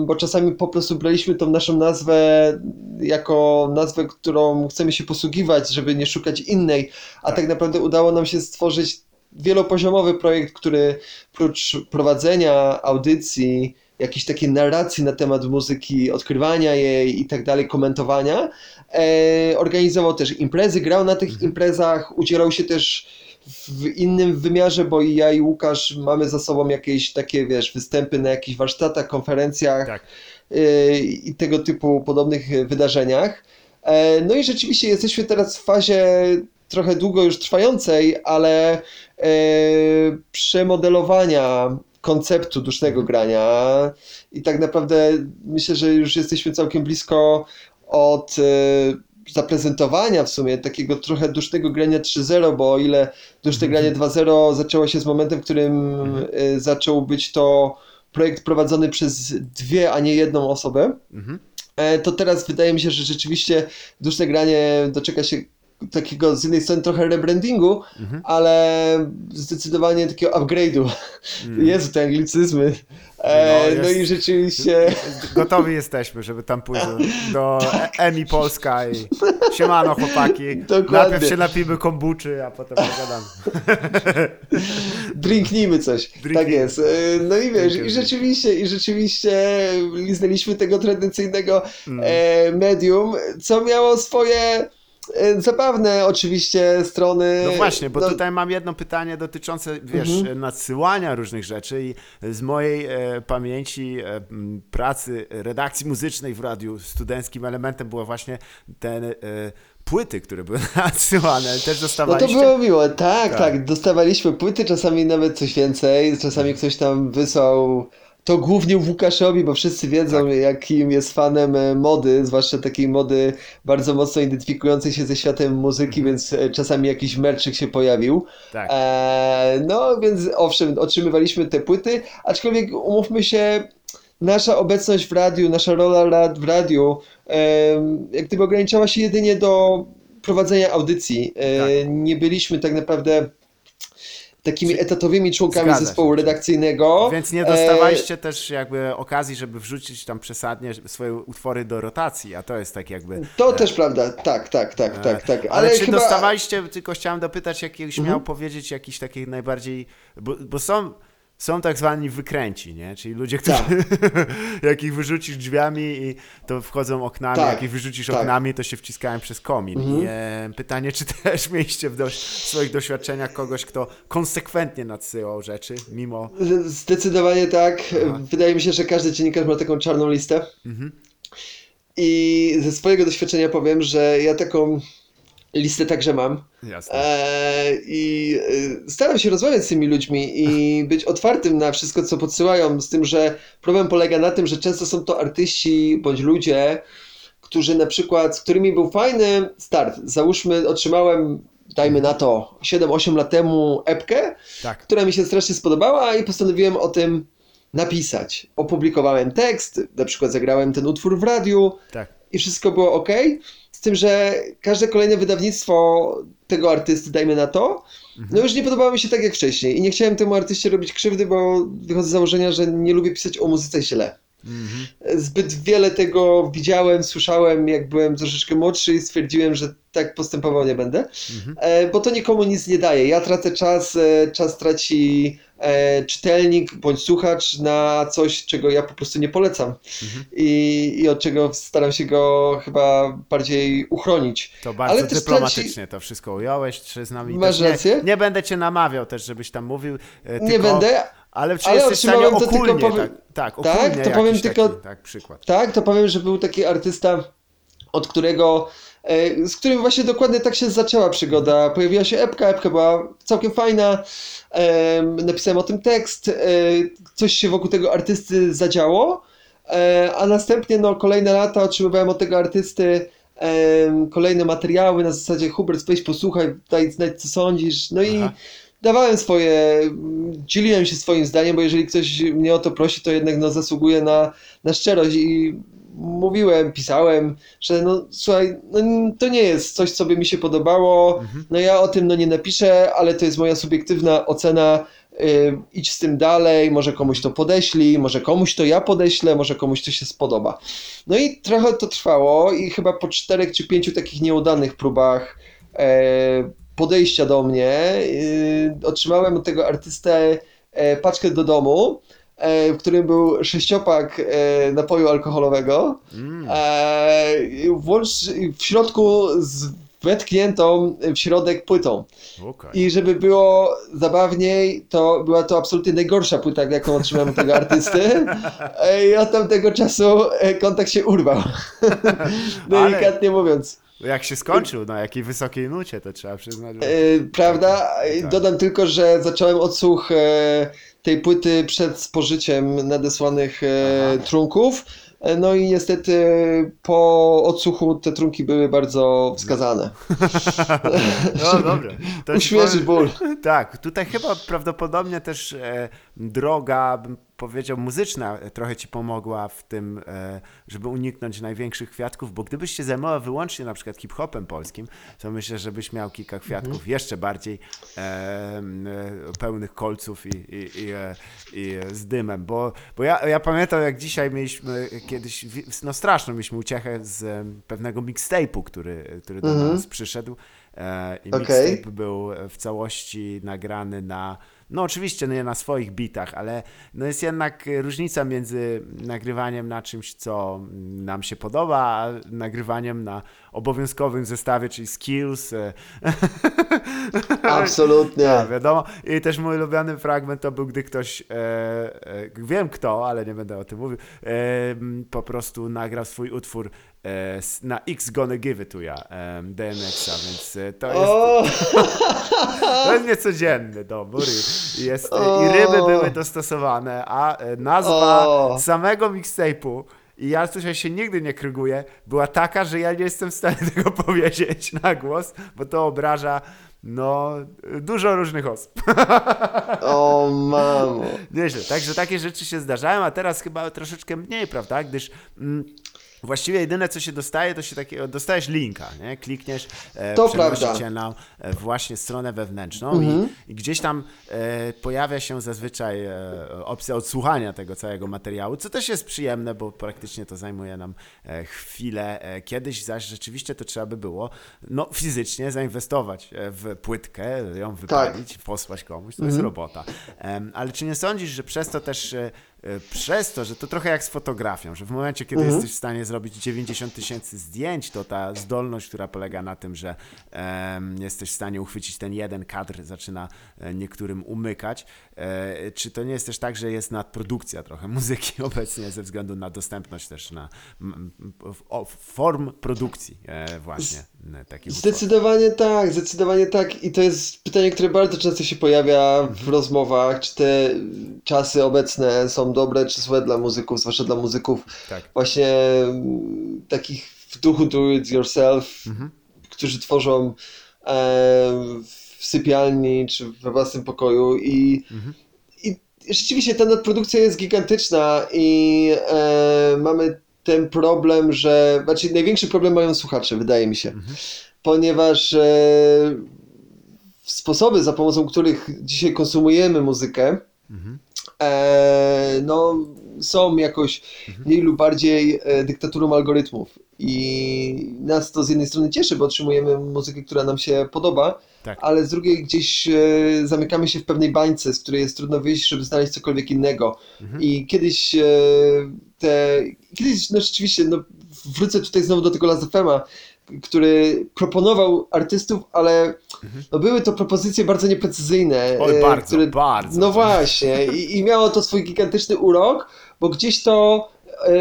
Bo czasami po prostu braliśmy tą naszą nazwę jako nazwę, którą chcemy się posługiwać, żeby nie szukać innej, a Tak. tak naprawdę udało nam się stworzyć wielopoziomowy projekt, który prócz prowadzenia audycji, jakiejś takiej narracji na temat muzyki, odkrywania jej i tak dalej, komentowania, e, organizował też imprezy, grał na tych imprezach, udzielał się też w innym wymiarze, bo i ja i Łukasz mamy za sobą jakieś takie, wiesz, występy na jakichś warsztatach, konferencjach Tak. yy, i tego typu podobnych wydarzeniach. E, No i rzeczywiście jesteśmy teraz w fazie trochę długo już trwającej, ale e, przemodelowania konceptu dusznego grania i tak naprawdę myślę, że już jesteśmy całkiem blisko od e, zaprezentowania w sumie takiego trochę dusznego grania 3.0, bo o ile duszne granie 2.0 zaczęło się z momentem, w którym e, zaczął być to projekt prowadzony przez dwie, a nie jedną osobę, Mhm. e, to teraz wydaje mi się, że rzeczywiście duszne granie doczeka się takiego z jednej strony trochę rebrandingu, Mhm. ale zdecydowanie takiego upgrade'u. Jezu, te anglicyzmy. E, Mm. No, no, jest- i rzeczywiście Gotowi jesteśmy, żeby tam pójść do, do Emi Polska i siemano chłopaki. Dokładnie. Najpierw się napijmy kombuczy, a potem pogadamy. drinknijmy coś. Tak jest. E, No i wiesz, Drinknijmy. i rzeczywiście, i rzeczywiście liznęliśmy tego tradycyjnego Mm. e, medium, co miało swoje e, zabawne oczywiście strony. No właśnie, bo No, tutaj mam jedno pytanie dotyczące, wiesz, Mhm. nadsyłania różnych rzeczy i z mojej e, pamięci e, pracy redakcji muzycznej w radiu studenckim elementem było właśnie te e, płyty, które były nadsyłane. Też No to dostawaliście? było miłe, tak, Tak. tak, Dostawaliśmy płyty, czasami nawet coś więcej, czasami ktoś tam wysłał. To głównie Łukaszowi, bo wszyscy wiedzą, Tak. jakim jest fanem e, mody, zwłaszcza takiej mody bardzo mocno identyfikującej się ze światem muzyki, więc e, czasami jakiś merczyk się pojawił. Mhm. Tak. E, no więc owszem, otrzymywaliśmy te płyty, aczkolwiek umówmy się, nasza obecność w radiu, nasza rola w radiu, em, jak gdyby ograniczała się jedynie do prowadzenia audycji. E, Tak. Nie byliśmy tak naprawdę takimi etatowymi członkami Zgadza się. zespołu redakcyjnego. Więc nie E, dostawaliście też jakby okazji, żeby wrzucić tam przesadnie swoje utwory do rotacji, a to jest tak jakby... To też prawda, tak, tak, tak, tak, tak. Ale, Ale, czy chyba... Mhm. dostawaliście, tylko chciałem dopytać, jakiegoś miał powiedzieć jakiś takich najbardziej, bo, bo są, są tak zwani wykręci, nie? Czyli ludzie, którzy, jak ich wyrzucisz drzwiami i to wchodzą oknami, Tak, jak ich wyrzucisz tak. oknami, to się wciskają przez komin. I e, pytanie, czy też mieliście w, dość, swoich doświadczeniach kogoś, kto konsekwentnie nadsyłał rzeczy, mimo... Zdecydowanie tak. Wydaje mi się, że każdy dziennikarz ma taką czarną listę. Mhm. I ze swojego doświadczenia powiem, że ja taką listę także mam. Jasne. Eee, I e, staram się rozmawiać z tymi ludźmi i być otwartym na wszystko, co podsyłają, z tym, że problem polega na tym, że często są to artyści bądź ludzie, którzy na przykład, z którymi był fajny start. Załóżmy, otrzymałem, dajmy na to, 7-8 lat temu epkę, Tak. która mi się strasznie spodobała i postanowiłem o tym napisać. Opublikowałem tekst, na przykład zagrałem ten utwór w radiu Tak. i wszystko było ok. Z tym, że każde kolejne wydawnictwo tego artysty, dajmy na to, no już nie podobało mi się tak jak wcześniej. I nie chciałem temu artyście robić krzywdy, bo wychodzę z założenia, że nie lubię pisać o muzyce źle. Mhm. Zbyt wiele tego widziałem, słyszałem, jak byłem troszeczkę młodszy i stwierdziłem, że tak postępował nie będę, Mhm. e, bo to nikomu nic nie daje. Ja tracę czas, e, czas traci e, czytelnik bądź słuchacz na coś, czego ja po prostu nie polecam Mhm. I, i od czego staram się go chyba bardziej uchronić. To bardzo Ale dyplomatycznie to wszystko ująłeś, czy z nami Masz też nie, rację. nie będę cię namawiał też, żebyś tam mówił. e, Nie tylko, będę, Ale czy ale jesteś w stanie to tylko powiem- tak, tak, Tak, to powiem tylko- taki, tak, przykład. Tak, to powiem, że był taki artysta, od którego, e, z którym właśnie dokładnie tak się zaczęła przygoda. Pojawiła się epka, epka była całkiem fajna, em, napisałem o tym tekst, e, coś się wokół tego artysty zadziało, e, a następnie no, kolejne lata otrzymywałem od tego artysty kolejne materiały na zasadzie Hubert, weź posłuchaj, daj znać co sądzisz, no i Aha. Dawałem swoje, dzieliłem się swoim zdaniem, bo jeżeli ktoś mnie o to prosi, to jednak no, zasługuje na, na szczerość. I mówiłem, pisałem, że no słuchaj, no, to nie jest coś, co by mi się podobało, no ja o tym no nie napiszę, ale to jest moja subiektywna ocena, y, idź z tym dalej, może komuś to podeślij, może komuś to ja podeślę, może komuś to się spodoba. No i trochę to trwało i chyba po czterech czy pięciu takich nieudanych próbach e, podejścia do mnie y, otrzymałem od tego artystę e, paczkę do domu, e, w którym był sześciopak e, napoju alkoholowego, Mm, w środku z wetkniętą w środek płytą. okej. I żeby było zabawniej, to była to absolutnie najgorsza płyta, jaką otrzymałem od tego artysty. I od tamtego czasu kontakt się urwał. Delikatnie mówiąc. Jak się skończył, na jakiej wysokiej nucie, to trzeba przyznać. Że... E, prawda? E, Tak. Dodam tylko, że zacząłem odsłuch e, tej płyty przed spożyciem nadesłanych Aha. trunków. No i niestety po odsłuchu te trunki były bardzo wskazane. No Uśmierzyć powiem- ból. Tak, tutaj chyba prawdopodobnie też droga, bym powiedział, muzyczna trochę ci pomogła w tym, e, żeby uniknąć największych kwiatków, bo gdybyś się zajmował wyłącznie na przykład hip-hopem polskim, to myślę, że byś miał kilka kwiatków Mhm. jeszcze bardziej e, e, pełnych kolców i, i, i, e, i z dymem, bo, bo ja, ja pamiętam jak dzisiaj mieliśmy kiedyś, no straszną mieliśmy uciechę z pewnego mixtape'u, który, który do Mhm. nas przyszedł e, i Okej. mixtape był w całości nagrany na, no oczywiście nie na swoich bitach, ale no jest jednak różnica między nagrywaniem na czymś, co nam się podoba, a nagrywaniem na obowiązkowym zestawie, czyli skills. e, Absolutnie. tak, wiadomo. I też mój ulubiony fragment to był, gdy ktoś, e, e, wiem kto, ale nie będę o tym mówił, e, po prostu nagrał swój utwór e, na X Gonna Give It To Ya, e, DMX-a, więc e, to jest, O, to jest niecodzienny dobór i, jest, O. i ryby były dostosowane, a e, nazwa O. samego mixtape'u i ja tutaj się nigdy nie kryguję, była taka, że ja nie jestem w stanie tego powiedzieć na głos, bo to obraża no, dużo różnych osób. o mamo. Nieźle. Także takie rzeczy się zdarzają, a teraz chyba troszeczkę mniej, prawda? Gdyż mm, Właściwie jedyne, co się dostaje, to się takiego, dostajesz linka, nie? Klikniesz, e, To przenosi prawda. cię na e, właśnie stronę wewnętrzną Mhm. i, i gdzieś tam e, pojawia się zazwyczaj e, opcja odsłuchania tego całego materiału, co też jest przyjemne, bo praktycznie to zajmuje nam e, chwilę. Kiedyś zaś rzeczywiście to trzeba by było no, fizycznie zainwestować w płytkę, ją wypalić, posłać komuś, to jest robota. Ale czy nie sądzisz, że przez to też przez to, że to trochę jak z fotografią, że w momencie, kiedy jesteś w stanie zrobić 90 tysięcy zdjęć, to ta zdolność, która polega na tym, że em, jesteś w stanie uchwycić ten jeden kadr, zaczyna e, niektórym umykać. E, czy to nie jest też tak, że jest nadprodukcja trochę muzyki obecnie ze względu na dostępność też na form produkcji e, właśnie m, takich utworów? Zdecydowanie tak, zdecydowanie tak. I to jest pytanie, które bardzo często się pojawia Mhm. w rozmowach, czy te czasy obecne są dobre czy złe dla muzyków, zwłaszcza dla muzyków Tak. właśnie takich w duchu do it yourself, Mhm. którzy tworzą e, w sypialni czy we własnym pokoju i, Mhm. i rzeczywiście ta nadprodukcja jest gigantyczna i e, mamy ten problem, że znaczy największy problem mają słuchacze, wydaje mi się, Mhm. ponieważ e, sposoby, za pomocą których dzisiaj konsumujemy muzykę, Mhm. e, no, są jakoś mniej lub bardziej e, dyktaturą algorytmów. I nas to z jednej strony cieszy, bo otrzymujemy muzykę, która nam się podoba, Tak. ale z drugiej gdzieś e, zamykamy się w pewnej bańce, z której jest trudno wyjść, żeby znaleźć cokolwiek innego. Mhm. I kiedyś e, te. Kiedyś, no rzeczywiście, no, wrócę tutaj znowu do tego Lazafema, który proponował artystów, ale no, były to propozycje bardzo nieprecyzyjne. Mhm. Oj, e, bardzo, które, bardzo. no właśnie, i, i miało to swój gigantyczny urok, bo gdzieś to e,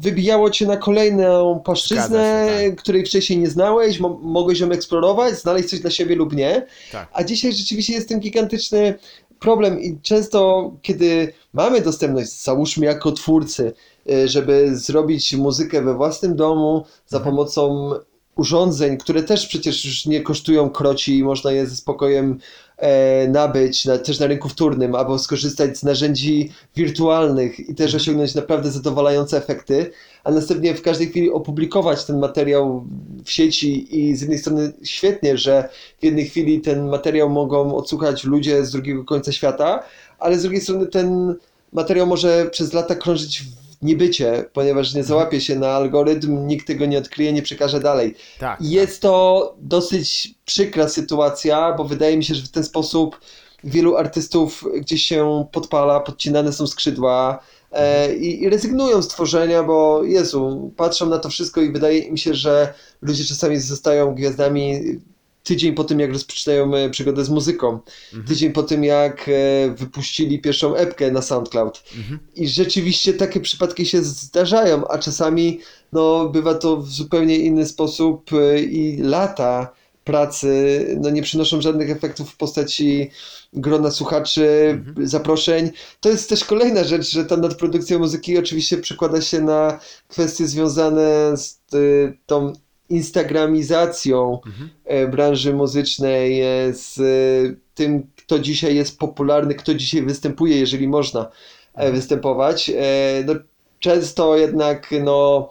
wybijało cię na kolejną płaszczyznę, się, tak. której wcześniej nie znałeś, mo mogłeś ją eksplorować, znaleźć coś dla siebie lub nie. Tak. A dzisiaj rzeczywiście jest ten gigantyczny problem i często, kiedy mamy dostępność, załóżmy jako twórcy, y, żeby zrobić muzykę we własnym domu za Mhm. pomocą urządzeń, które też przecież już nie kosztują kroci i można je ze spokojem nabyć, na, też na rynku wtórnym, albo skorzystać z narzędzi wirtualnych i też osiągnąć naprawdę zadowalające efekty, a następnie w każdej chwili opublikować ten materiał w sieci i z jednej strony świetnie, że w jednej chwili ten materiał mogą odsłuchać ludzie z drugiego końca świata, ale z drugiej strony ten materiał może przez lata krążyć w niebycie, ponieważ nie załapie się na algorytm, nikt tego nie odkryje, nie przekaże dalej. Tak. I Jest to dosyć przykra sytuacja, bo wydaje mi się, że w ten sposób wielu artystów gdzieś się podpala, podcinane są skrzydła e, i, i rezygnują z tworzenia, bo Jezu, patrzą na to wszystko i wydaje im się, że ludzie czasami zostają gwiazdami tydzień po tym, jak rozpoczynają e, przygodę z muzyką, Mhm. tydzień po tym, jak e, wypuścili pierwszą epkę na SoundCloud. Mhm. I rzeczywiście takie przypadki się zdarzają, a czasami no, bywa to w zupełnie inny sposób y, i lata pracy no, nie przynoszą żadnych efektów w postaci grona słuchaczy, zaproszeń. To jest też kolejna rzecz, że ta nadprodukcja muzyki oczywiście przekłada się na kwestie związane z tą instagramizacją Mhm. e, branży muzycznej, e, z e, tym, kto dzisiaj jest popularny, kto dzisiaj występuje, jeżeli można e, występować. No, często jednak no,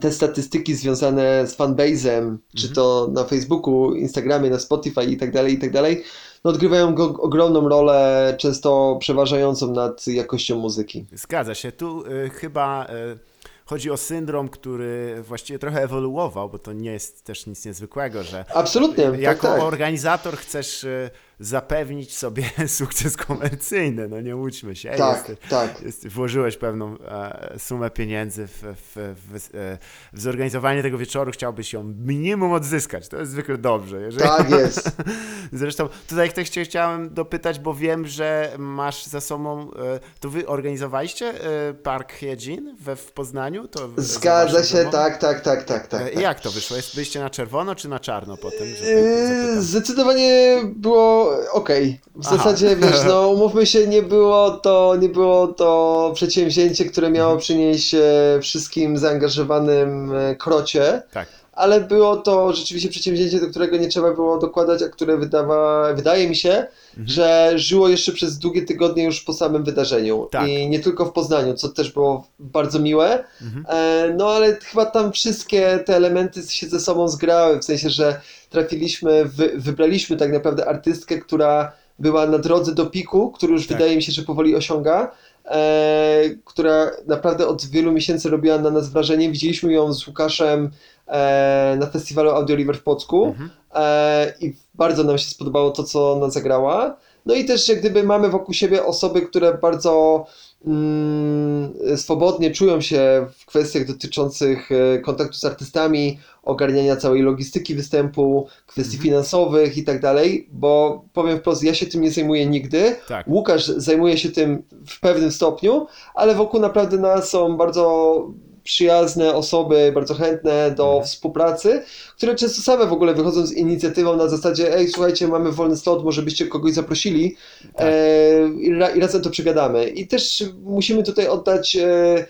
te statystyki związane z fanbase'em, czy to na Facebooku, Instagramie, na Spotify i tak dalej, i tak dalej, no, odgrywają go, ogromną rolę, często przeważającą nad jakością muzyki. Zgadza się. Tu y, chyba y, chodzi o syndrom, który właściwie trochę ewoluował, bo to nie jest też nic niezwykłego, że Absolutnie, tak, jako tak. organizator chcesz y, zapewnić sobie sukces komercyjny, no nie łudźmy się. Tak, Jest, tak. jest, włożyłeś pewną e, sumę pieniędzy w, w, w, e, w zorganizowanie tego wieczoru, chciałbyś ją minimum odzyskać. To jest zwykle dobrze. Jeżeli... Tak jest. Zresztą tutaj też cię chciałem dopytać, bo wiem, że masz za sobą, e, to wy organizowaliście e, Park we w Poznaniu? To za Zgadza się, tak, tak, tak, tak, tak. E, tak. Jak to wyszło? Jest, byliście na czerwono czy na czarno po tym? Że tak? Zdecydowanie było okej. W Aha. zasadzie, wiesz, no umówmy się, nie było to, nie było to przedsięwzięcie, które miało Mhm. przynieść e, wszystkim zaangażowanym e, krocie, Tak. ale było to rzeczywiście przedsięwzięcie, do którego nie trzeba było dokładać, a które wydawa, wydaje mi się, Mhm. że żyło jeszcze przez długie tygodnie już po samym wydarzeniu. Tak. I nie tylko w Poznaniu, co też było bardzo miłe. Mhm. E, no ale chyba tam wszystkie te elementy się ze sobą zgrały, w sensie, że trafiliśmy, wy, wybraliśmy tak naprawdę artystkę, która była na drodze do piku, który już Tak. wydaje mi się, że powoli osiąga, e, która naprawdę od wielu miesięcy robiła na nas wrażenie. Widzieliśmy ją z Łukaszem e, na festiwalu Audioliver w Płocku Mhm. E, i bardzo nam się spodobało to, co ona zagrała. No i też jak gdyby mamy wokół siebie osoby, które bardzo mm, swobodnie czują się w kwestiach dotyczących e, kontaktu z artystami, ogarniania całej logistyki występu, kwestii Mhm. finansowych i tak dalej, bo powiem wprost, ja się tym nie zajmuję nigdy. Tak. Łukasz zajmuje się tym w pewnym stopniu, ale wokół naprawdę nas są bardzo przyjazne osoby, bardzo chętne do Mhm. współpracy, które często same w ogóle wychodzą z inicjatywą na zasadzie ej, słuchajcie, mamy wolny slot, może byście kogoś zaprosili Tak. e, i, ra, i razem to przegadamy. I też musimy tutaj oddać e, e,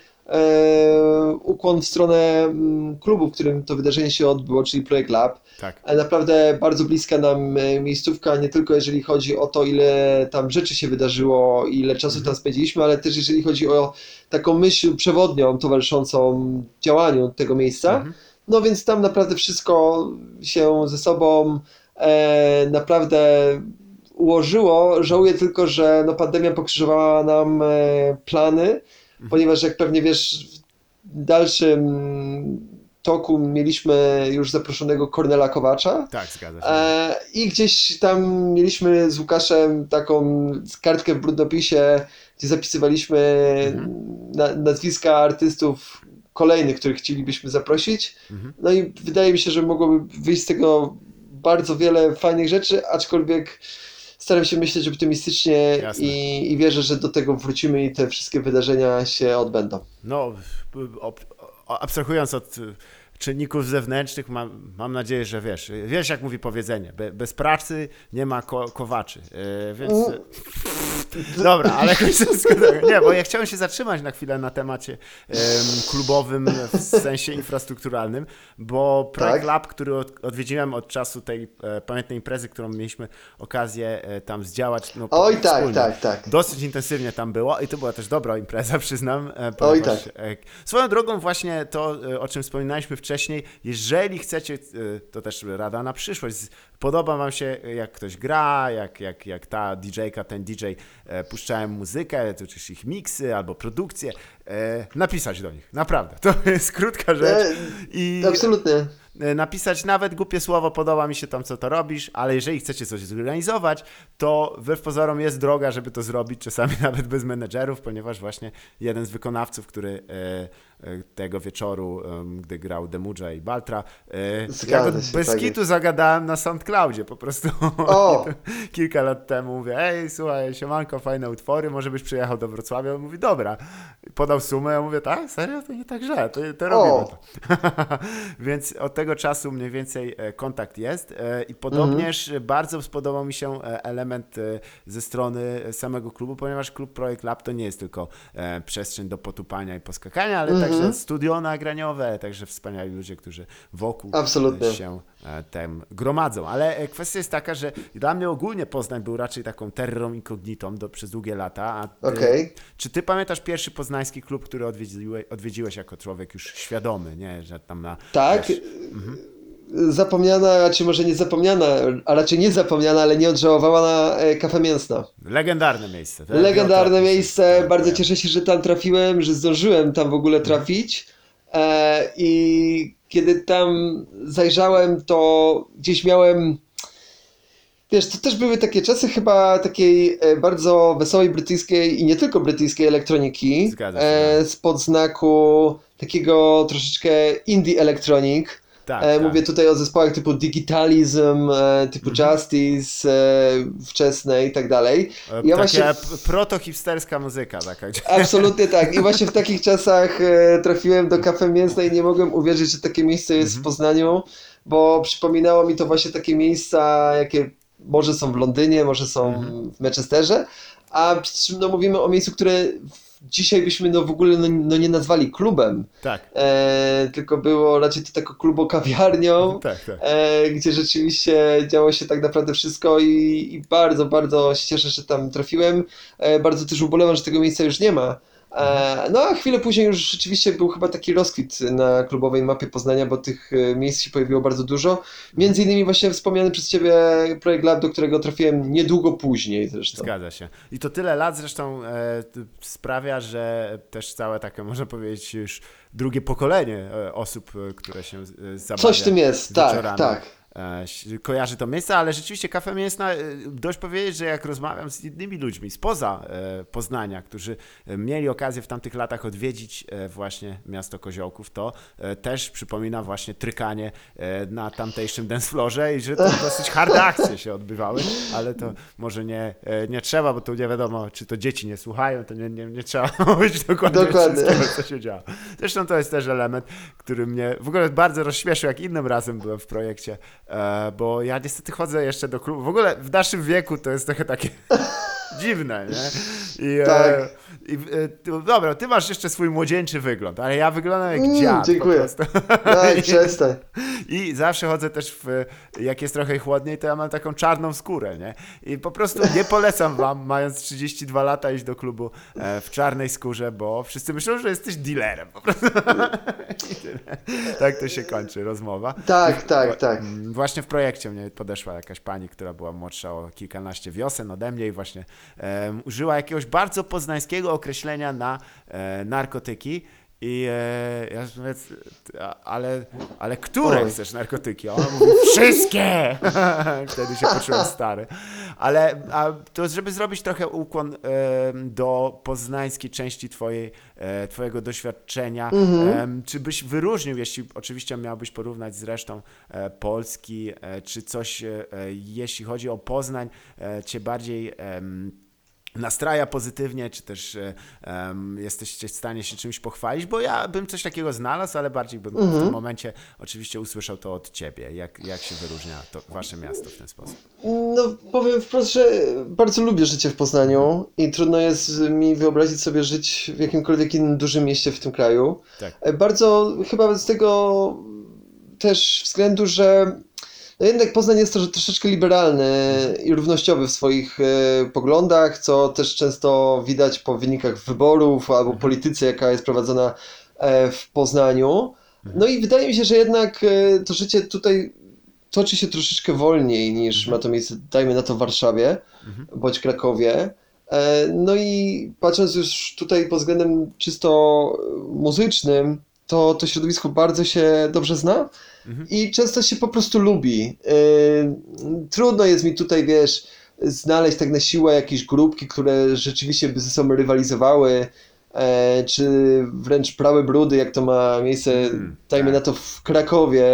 ukłon w stronę mm, klubu, w którym to wydarzenie się odbyło, czyli Projekt Lab. Tak. Ale naprawdę bardzo bliska nam e, miejscówka, nie tylko jeżeli chodzi o to, ile tam rzeczy się wydarzyło, ile czasu tam spędziliśmy, ale też jeżeli chodzi o taką myśl przewodnią towarzyszącą działaniu tego miejsca. Mhm. No więc tam naprawdę wszystko się ze sobą e, naprawdę ułożyło. Żałuję tylko, że no, pandemia pokrzyżowała nam e, plany, ponieważ jak pewnie wiesz, w dalszym toku mieliśmy już zaproszonego Kornela Kowacza. Tak, zgadza się. E, I gdzieś tam mieliśmy z Łukaszem taką kartkę w brudnopisie, gdzie zapisywaliśmy Mhm. na, nazwiska artystów kolejnych, których chcielibyśmy zaprosić. Mhm. No i wydaje mi się, że mogłoby wyjść z tego bardzo wiele fajnych rzeczy, aczkolwiek staram się myśleć optymistycznie i, i wierzę, że do tego wrócimy i te wszystkie wydarzenia się odbędą. No, abstrahując od czynników zewnętrznych, mam, mam nadzieję, że wiesz, wiesz jak mówi powiedzenie, be, bez pracy nie ma ko, kowaczy, y, więc... Mm. Dobra, ale nie, bo ja chciałem się zatrzymać na chwilę na temacie em, klubowym w sensie infrastrukturalnym, bo projekt Tak. Lab, który od, odwiedziłem od czasu tej e, pamiętnej imprezy, którą mieliśmy okazję e, tam zdziałać, no, Oj, tak, wspólnie. tak, tak. Dosyć intensywnie tam było i to była też dobra impreza, przyznam. e, Oj, ponieważ, tak. e, Swoją drogą właśnie to, e, o czym wspominaliśmy wcześniej, jeżeli chcecie, e, to też rada na przyszłość, podoba wam się e, jak ktoś gra, jak, jak, jak ta DJ-ka, ten DJ e, puszczają muzykę, to czy ich miksy albo produkcję, e, napisać do nich, naprawdę. To jest krótka rzecz i Absolutnie. E, napisać nawet głupie słowo, podoba mi się tam, co to robisz, ale jeżeli chcecie coś zorganizować, to wbrew pozorom jest droga, żeby to zrobić, czasami nawet bez menedżerów, ponieważ właśnie jeden z wykonawców, który e, e, tego wieczoru, gdy grał Demudża i Baltra, ja go bez tak kitu zagadałem na SoundCloudzie po prostu kilka lat temu. Mówię, ej, słuchaj, siemanko, fajne utwory, może byś przyjechał do Wrocławia? On mówi, dobra. Podał sumę, ja mówię, tak, serio? To nie tak źle, to, to robimy to. Więc od tego czasu mniej więcej e, kontakt jest e, i podobnież bardzo spodobał mi się e, element ze strony samego klubu, ponieważ klub Projekt Lab to nie jest tylko przestrzeń do potupania i poskakania, ale także studio nagraniowe, także wspaniali ludzie, którzy wokół Absolutnie. się e, tem gromadzą. Ale e, kwestia jest taka, że dla mnie ogólnie Poznań był raczej taką terrorą incognitą do, przez długie lata. Ty, Okej. Czy ty pamiętasz pierwszy poznański klub, który odwiedziłeś, odwiedziłeś jako człowiek już świadomy, nie? Że tam na... Tak. wiesz, Zapomniana, czy może nie zapomniana, a raczej nie zapomniana, ale nie odżałowała na e, Kafe Mięsna. legendarne miejsce. tak? Legendarne miejsce, tak, bardzo tak. cieszę się, że tam trafiłem, że zdążyłem tam w ogóle trafić. I kiedy tam zajrzałem, to gdzieś miałem. Wiesz, to też były takie czasy chyba takiej e, bardzo wesołej brytyjskiej i nie tylko brytyjskiej elektroniki. Zgadza się, E, spod znaku takiego troszeczkę indie electronic. Tak, E, tak. Mówię tutaj o zespołach typu Digitalism, e, typu Mhm. Justice, e, wczesne i tak dalej. E, Ja Taka właśnie proto-hipsterska muzyka taka. Absolutnie tak. I właśnie w takich czasach e, trafiłem do kafe mięsne i nie mogłem uwierzyć, że takie miejsce jest Mhm. w Poznaniu, bo przypominało mi to właśnie takie miejsca, jakie może są w Londynie, może są Mhm. w Manchesterze, a przy czym no, mówimy o miejscu, które dzisiaj byśmy no w ogóle no, no nie nazwali klubem, Tak, e, tylko było raczej to taką klubo-kawiarnią, tak, tak. e, gdzie rzeczywiście działo się tak naprawdę wszystko i, i bardzo, bardzo się cieszę, że tam trafiłem. E, bardzo też ubolewam, że tego miejsca już nie ma. E, no a chwilę później już rzeczywiście był chyba taki rozkwit na klubowej mapie Poznania, bo tych e, miejsc się pojawiło bardzo dużo. Między innymi właśnie wspomniany przez Ciebie projekt Lab, do którego trafiłem niedługo później zresztą. Zgadza się. I to tyle lat zresztą e, sprawia, że też całe takie, można powiedzieć, już drugie pokolenie e, osób, które się zabawia Coś w tym jest, tak, tak. E, kojarzy to miejsce, ale rzeczywiście Kafe Mięsna, e, dość powiedzieć, że jak rozmawiam z innymi ludźmi spoza e, Poznania, którzy mieli okazję w tamtych latach odwiedzić właśnie miasto Koziołków, to też przypomina właśnie trykanie na tamtejszym dancefloorze i że to dosyć harde akcje się odbywały, ale to może nie, nie trzeba, bo tu nie wiadomo, czy to dzieci nie słuchają, to nie, nie, nie trzeba mówić dokładnie, Dokładnie. co się działo. Zresztą to jest też element, który mnie w ogóle bardzo rozśmieszył, jak innym razem byłem w projekcie, bo ja niestety chodzę jeszcze do klubu. W ogóle w naszym wieku to jest trochę takie dziwne, nie? I, Tak. e, i, e, ty- dobra, ty masz jeszcze swój młodzieńczy wygląd, ale ja wyglądam jak Mm, dziad dziękuję. Daj, przestań. I zawsze chodzę też w, jak jest trochę chłodniej, to ja mam taką czarną skórę, nie? I po prostu nie polecam wam, mając 32 lata, iść do klubu e, w czarnej skórze, bo wszyscy myślą, że jesteś dealerem po prostu. I. Tak to się kończy rozmowa. Tak, tak, tak. Mm, Właśnie w projekcie mnie podeszła jakaś pani, która była młodsza o kilkanaście wiosen ode mnie i właśnie użyła jakiegoś bardzo poznańskiego określenia na e, narkotyki. I e, ja mówię, "T- a- ale, ale które Oj. chcesz narkotyki? A ona mówi, wszystkie! Wtedy się poczułem stary. Ale a to, żeby zrobić trochę ukłon em, do poznańskiej części twojej, e, twojego doświadczenia, em, czy byś wyróżnił, jeśli oczywiście miałbyś porównać z resztą e, Polski, e, czy coś, e, e, jeśli chodzi o Poznań, e, cię bardziej em, nastraja pozytywnie, czy też em, jesteście w stanie się czymś pochwalić, bo ja bym coś takiego znalazł, ale bardziej bym w tym momencie oczywiście usłyszał to od ciebie, jak, jak się wyróżnia to wasze miasto w ten sposób. No, powiem wprost, że bardzo lubię życie w Poznaniu i trudno jest mi wyobrazić sobie żyć w jakimkolwiek innym dużym mieście w tym kraju. Tak. E, Bardzo chyba z tego też względu, że no jednak Poznań jest trosze- troszeczkę liberalny i równościowy w swoich e, poglądach, co też często widać po wynikach wyborów albo polityce, jaka jest prowadzona e, w Poznaniu. No i wydaje mi się, że jednak e, to życie tutaj toczy się troszeczkę wolniej niż ma to miejsce, dajmy na to w Warszawie bądź Krakowie. No i patrząc już tutaj pod względem czysto muzycznym, to to środowisko bardzo się dobrze zna i często się po prostu lubi. E, Trudno jest mi tutaj, wiesz, znaleźć tak na siłę jakieś grupki, które rzeczywiście by ze sobą rywalizowały, e, czy wręcz prały brudy, jak to ma miejsce, Mm, dajmy tak. na to w Krakowie,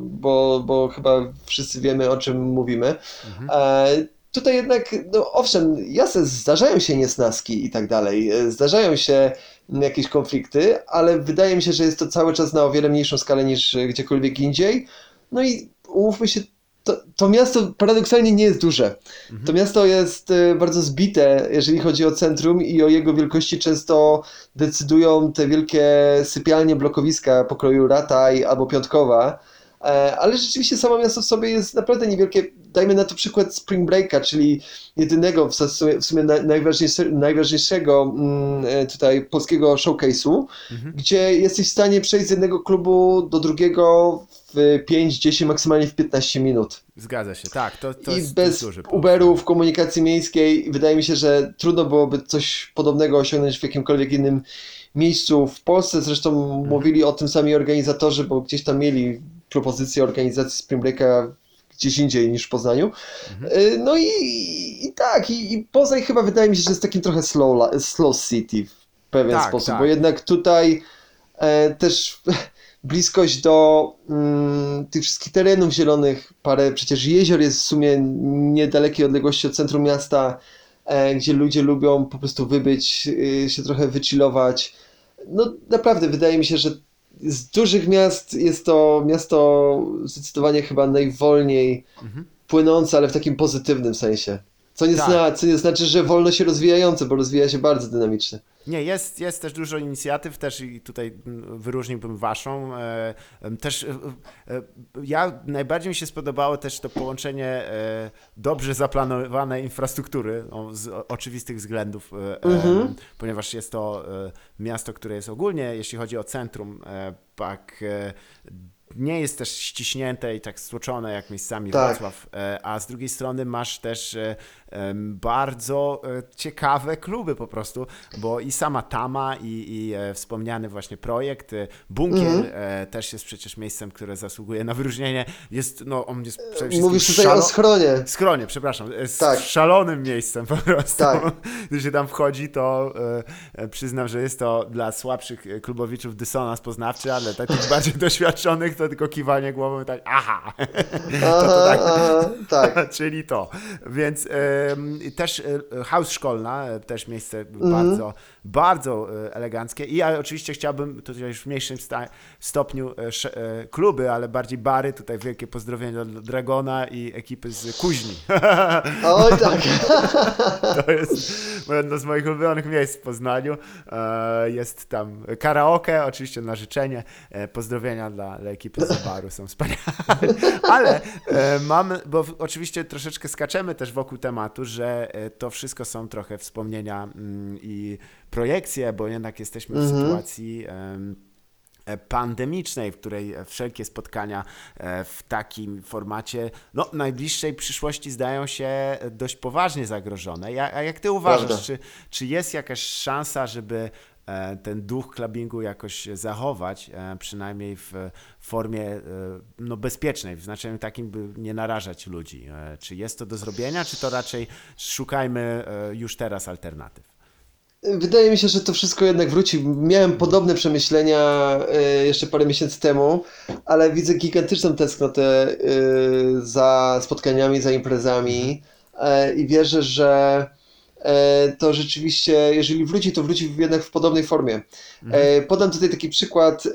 bo, bo chyba wszyscy wiemy, o czym mówimy. E, Tutaj jednak, no owszem, jasne, zdarzają się niesnaski i tak dalej, e, zdarzają się jakieś konflikty, ale wydaje mi się, że jest to cały czas na o wiele mniejszą skalę niż e, gdziekolwiek indziej. No i umówmy się, to, to miasto paradoksalnie nie jest duże. To miasto jest e, bardzo zbite, jeżeli chodzi o centrum i o jego wielkości często decydują te wielkie sypialnie, blokowiska pokroju Rataj albo Piątkowa. E, Ale rzeczywiście samo miasto w sobie jest naprawdę niewielkie. Dajmy na to przykład Spring Breaka, czyli jedynego w sumie, w sumie naj- najważniejsze, najważniejszego mm, e, tutaj polskiego showcase'u, gdzie jesteś w stanie przejść z jednego klubu do drugiego w 5, 10, maksymalnie w 15 minut. Zgadza się, tak, to, to I jest bez duży. Uberów, komunikacji miejskiej, wydaje mi się, że trudno byłoby coś podobnego osiągnąć w jakimkolwiek innym miejscu w Polsce. Zresztą Mhm. mówili o tym sami organizatorzy, bo gdzieś tam mieli propozycję organizacji Spring Breaka gdzieś indziej niż w Poznaniu. Mhm. Y, No i, i tak, i, i Poznań chyba wydaje mi się, że jest takim trochę slow, slow city w pewien Tak, sposób, tak. bo jednak tutaj e, też bliskość do mm, tych wszystkich terenów zielonych, parę przecież jezior jest w sumie niedalekiej odległości od centrum miasta, e, gdzie ludzie lubią po prostu wybyć, y, się trochę wychillować. No naprawdę wydaje mi się, że z dużych miast jest to miasto zdecydowanie chyba najwolniej Mhm. płynące, ale w takim pozytywnym sensie. Co nie, Tak. zna, co nie znaczy, że wolno się rozwijające, bo rozwija się bardzo dynamicznie. Nie, jest, jest też dużo inicjatyw, też i tutaj wyróżniłbym waszą. e, Też e, e, ja najbardziej mi się spodobało też to połączenie dobrze zaplanowanej infrastruktury z oczywistych względów, em, ponieważ jest to miasto, które jest ogólnie, jeśli chodzi o centrum, tak nie jest też ściśnięte i tak stłoczone jak miejscami Tak. Wrocław, a z drugiej strony masz też bardzo e, ciekawe kluby po prostu, bo i sama Tama i, i e, wspomniany właśnie projekt, e, Bunkier e, też jest przecież miejscem, które zasługuje na wyróżnienie. Jest, no on jest przede wszystkim Mówisz tutaj o szalo- schronie. Skronie, przepraszam, jest Tak. szalonym miejscem po prostu. Tak. Gdy się tam wchodzi, to przyznam, że jest to dla słabszych klubowiczów dysonans poznawczy, ale takich bardziej doświadczonych to tylko kiwanie głową i tak, aha, Aha, tak. aha, tak. czyli to. Więc też e, house szkolna, e, też miejsce Mhm. bardzo, bardzo e, eleganckie. I ja oczywiście chciałbym tutaj już w mniejszym stopniu e, e, kluby, ale bardziej bary. Tutaj wielkie pozdrowienia dla Dragona i ekipy z Kuźni. Oj tak. To jest jedno z moich ulubionych miejsc w Poznaniu. Jest tam karaoke, oczywiście na życzenie. Pozdrowienia dla, dla ekipy z baru, są wspaniałe. Ale mamy, bo oczywiście troszeczkę skaczemy też wokół tematu, że to wszystko są trochę wspomnienia mm, i projekcje, bo jednak jesteśmy w sytuacji em, e, pandemicznej, w której e, wszelkie spotkania e, w takim formacie, no najbliższej przyszłości zdają się dość poważnie zagrożone. Ja, a jak ty uważasz, Prawda. czy, czy jest jakaś szansa, żeby ten duch clubbingu jakoś zachować, przynajmniej w formie no, bezpiecznej, w znaczeniu takim, by nie narażać ludzi? Czy jest to do zrobienia, czy to raczej szukajmy już teraz alternatyw? Wydaje mi się, że to wszystko jednak wróci. Miałem podobne przemyślenia e, jeszcze parę miesięcy temu, ale widzę gigantyczną tęsknotę e, za spotkaniami, za imprezami e, i wierzę, że to rzeczywiście, jeżeli wróci, to wróci jednak w podobnej formie. E, Podam tutaj taki przykład e,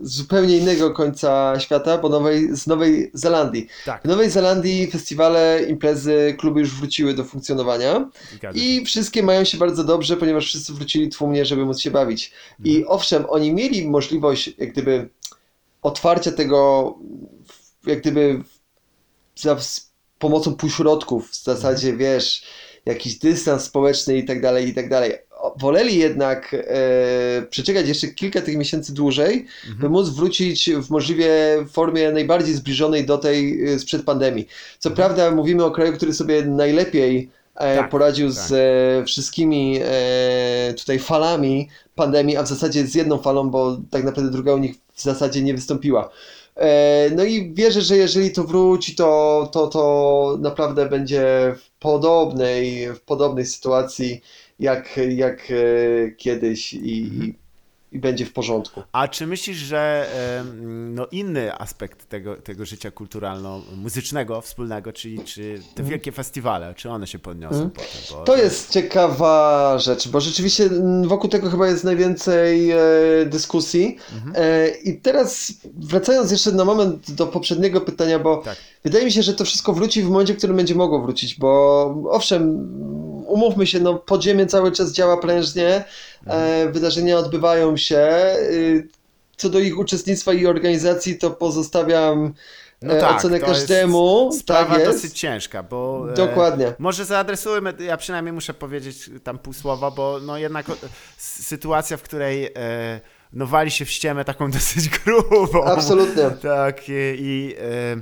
z zupełnie innego końca świata, bo nowej, z Nowej Zelandii. Tak, W Nowej Zelandii festiwale, imprezy, kluby już wróciły do funkcjonowania. I wszystkie mają się bardzo dobrze, ponieważ wszyscy wrócili tłumnie, żeby móc się bawić. I owszem, oni mieli możliwość jak gdyby otwarcia tego jak gdyby za z pomocą półśrodków, w zasadzie wiesz, jakiś dystans społeczny i tak dalej, i tak dalej. Woleli jednak e, przeczekać jeszcze kilka tych miesięcy dłużej, by móc wrócić w możliwie formie najbardziej zbliżonej do tej e, sprzed pandemii. Co prawda mówimy o kraju, który sobie najlepiej e, Tak, poradził tak. z e, wszystkimi e, tutaj falami pandemii, a w zasadzie z jedną falą, bo tak naprawdę druga u nich w zasadzie nie wystąpiła. E, No i wierzę, że jeżeli to wróci, to, to, to naprawdę będzie w podobnej, w podobnej sytuacji jak, jak e, kiedyś i, i, i będzie w porządku. A czy myślisz, że no, inny aspekt tego, tego życia kulturalno-muzycznego wspólnego, czyli czy te wielkie festiwale, czy one się podniosą potem? Bo Mhm. To jest ciekawa rzecz, bo rzeczywiście mm, wokół tego chyba jest najwięcej e, dyskusji. E, I teraz wracając jeszcze na moment do poprzedniego pytania, bo Tak. wydaje mi się, że to wszystko wróci w momencie, w którym będzie mogło wrócić, bo owszem, umówmy się, no podziemie cały czas działa prężnie, e, wydarzenia odbywają się. y, Co do ich uczestnictwa i organizacji, to pozostawiam No e, tak, ocenę to jest każdemu. sprawa tak jest. dosyć ciężka, bo... e, Dokładnie. Może zaadresujmy, ja przynajmniej muszę powiedzieć tam pół słowa, bo no jednak o, sytuacja, w której e, no wali się w ściemę taką dosyć grubą. Absolutnie. Tak i, i e,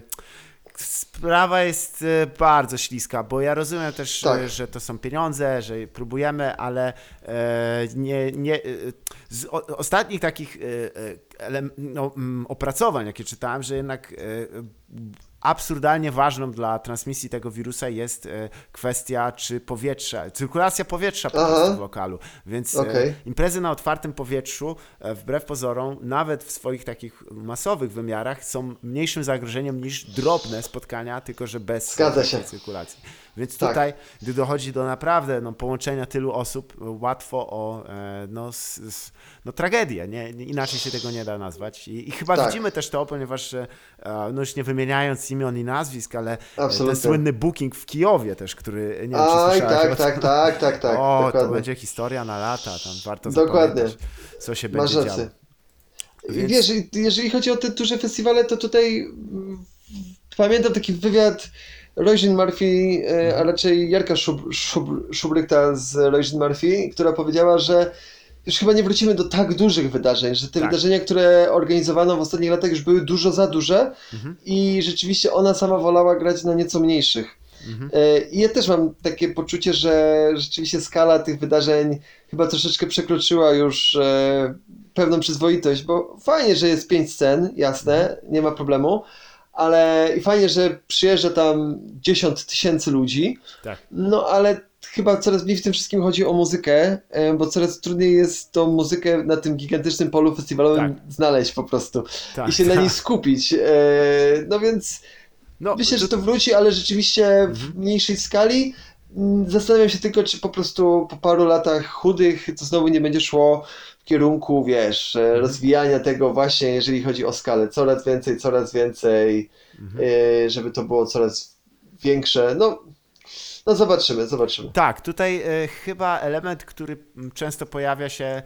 sprawa jest e, bardzo śliska, bo ja rozumiem też, Tak. e, że to są pieniądze, że próbujemy, ale e, nie, nie, z ostatnich takich no, opracowań, jakie czytałem, że jednak absurdalnie ważną dla transmisji tego wirusa jest e, kwestia czy powietrza, cyrkulacja powietrza po prostu w lokalu. Więc e, Okej. imprezy na otwartym powietrzu, e, wbrew pozorom, nawet w swoich takich masowych wymiarach, są mniejszym zagrożeniem niż drobne spotkania, tylko że bez cyrkulacji. Więc Tak. tutaj, gdy dochodzi do naprawdę no, połączenia tylu osób, łatwo o e, no, s, s, no, tragedię, nie? Inaczej się tego nie da nazwać. I, i chyba Tak. widzimy też to, ponieważ, e, no już nie wymieniając imion i nazwisk, ale e, ten Absolutnie. słynny booking w Kijowie też, który, nie wiem, czy Aj, tak, tak, tym? tak, tak, tak. o, to dokładnie. będzie historia na lata, tam warto Dokładnie. co się Masz będzie działo. Więc- Wiesz, jeżeli chodzi o te duże festiwale, to tutaj mm, pamiętam taki wywiad Roisin Murphy, e, a raczej Jarka Szub, Szub, z Roisin Murphy, która powiedziała, że już chyba nie wrócimy do tak dużych wydarzeń, że te Tak. wydarzenia, które organizowano w ostatnich latach już były dużo za duże Mhm. i rzeczywiście ona sama wolała grać na nieco mniejszych. Mhm. E, I ja też mam takie poczucie, że rzeczywiście skala tych wydarzeń chyba troszeczkę przekroczyła już e, pewną przyzwoitość, bo fajnie, że jest pięć scen, jasne, nie ma problemu, ale i fajnie, że przyjeżdża tam 10 tysięcy ludzi, Tak. no ale chyba coraz mniej w tym wszystkim chodzi o muzykę, bo coraz trudniej jest tą muzykę na tym gigantycznym polu festiwalowym znaleźć po prostu Tak, i się na tak. niej skupić. E, No więc No, Myślę, że to- wróci, ale rzeczywiście w mniejszej skali. Mm, Zastanawiam się tylko, czy po prostu po paru latach chudych to znowu nie będzie szło kierunku, wiesz, e, rozwijania tego właśnie, jeżeli chodzi o skalę. Coraz więcej, coraz więcej, e, żeby to było coraz większe. No, no zobaczymy, zobaczymy. Tak, tutaj e, chyba element, który często pojawia się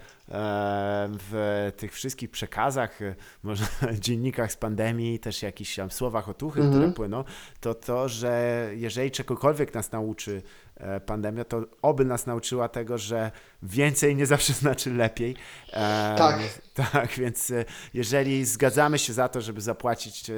w tych wszystkich przekazach, może dziennikach z pandemii, też jakichś tam słowach otuchy, Mhm. które płyną, to to, że jeżeli czegokolwiek nas nauczy pandemia, to oby nas nauczyła tego, że więcej nie zawsze znaczy lepiej. E, Tak. Tak, więc e, jeżeli zgadzamy się za to, żeby zapłacić, e,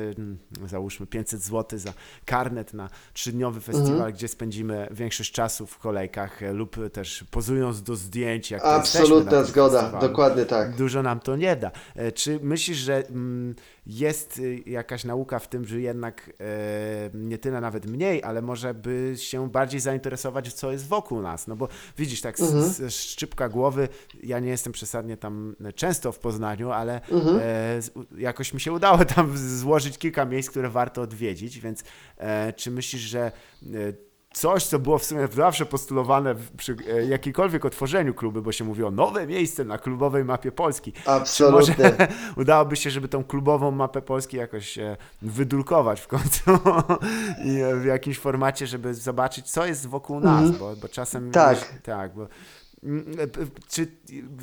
załóżmy 500 zł za karnet na trzydniowy festiwal, Mhm. gdzie spędzimy większość czasu w kolejkach e, lub też pozując do zdjęć, jak Absolutna zgoda, festiwalu. dokładnie tak. Dużo nam to nie da. E, Czy myślisz, że mm, jest jakaś nauka w tym, że jednak e, nie tyle nawet mniej, ale może by się bardziej zainteresować, co jest wokół nas? No bo widzisz, tak z, Mhm. z szczypka głowy, ja nie jestem przesadnie tam często w Poznaniu, ale Mhm. e, z- jakoś mi się udało tam złożyć kilka miejsc, które warto odwiedzić, więc e, czy myślisz, że e, coś, co było w sumie zawsze postulowane przy e, jakikolwiek otworzeniu kluby, bo się mówiło nowe miejsce na klubowej mapie Polski. Czy może Absolutnie. udałoby się, żeby tą klubową mapę Polski jakoś e, wydrukować w końcu i e, w jakimś formacie, żeby zobaczyć, co jest wokół nas, Mhm. bo, bo czasem... Tak. tak, bo Czy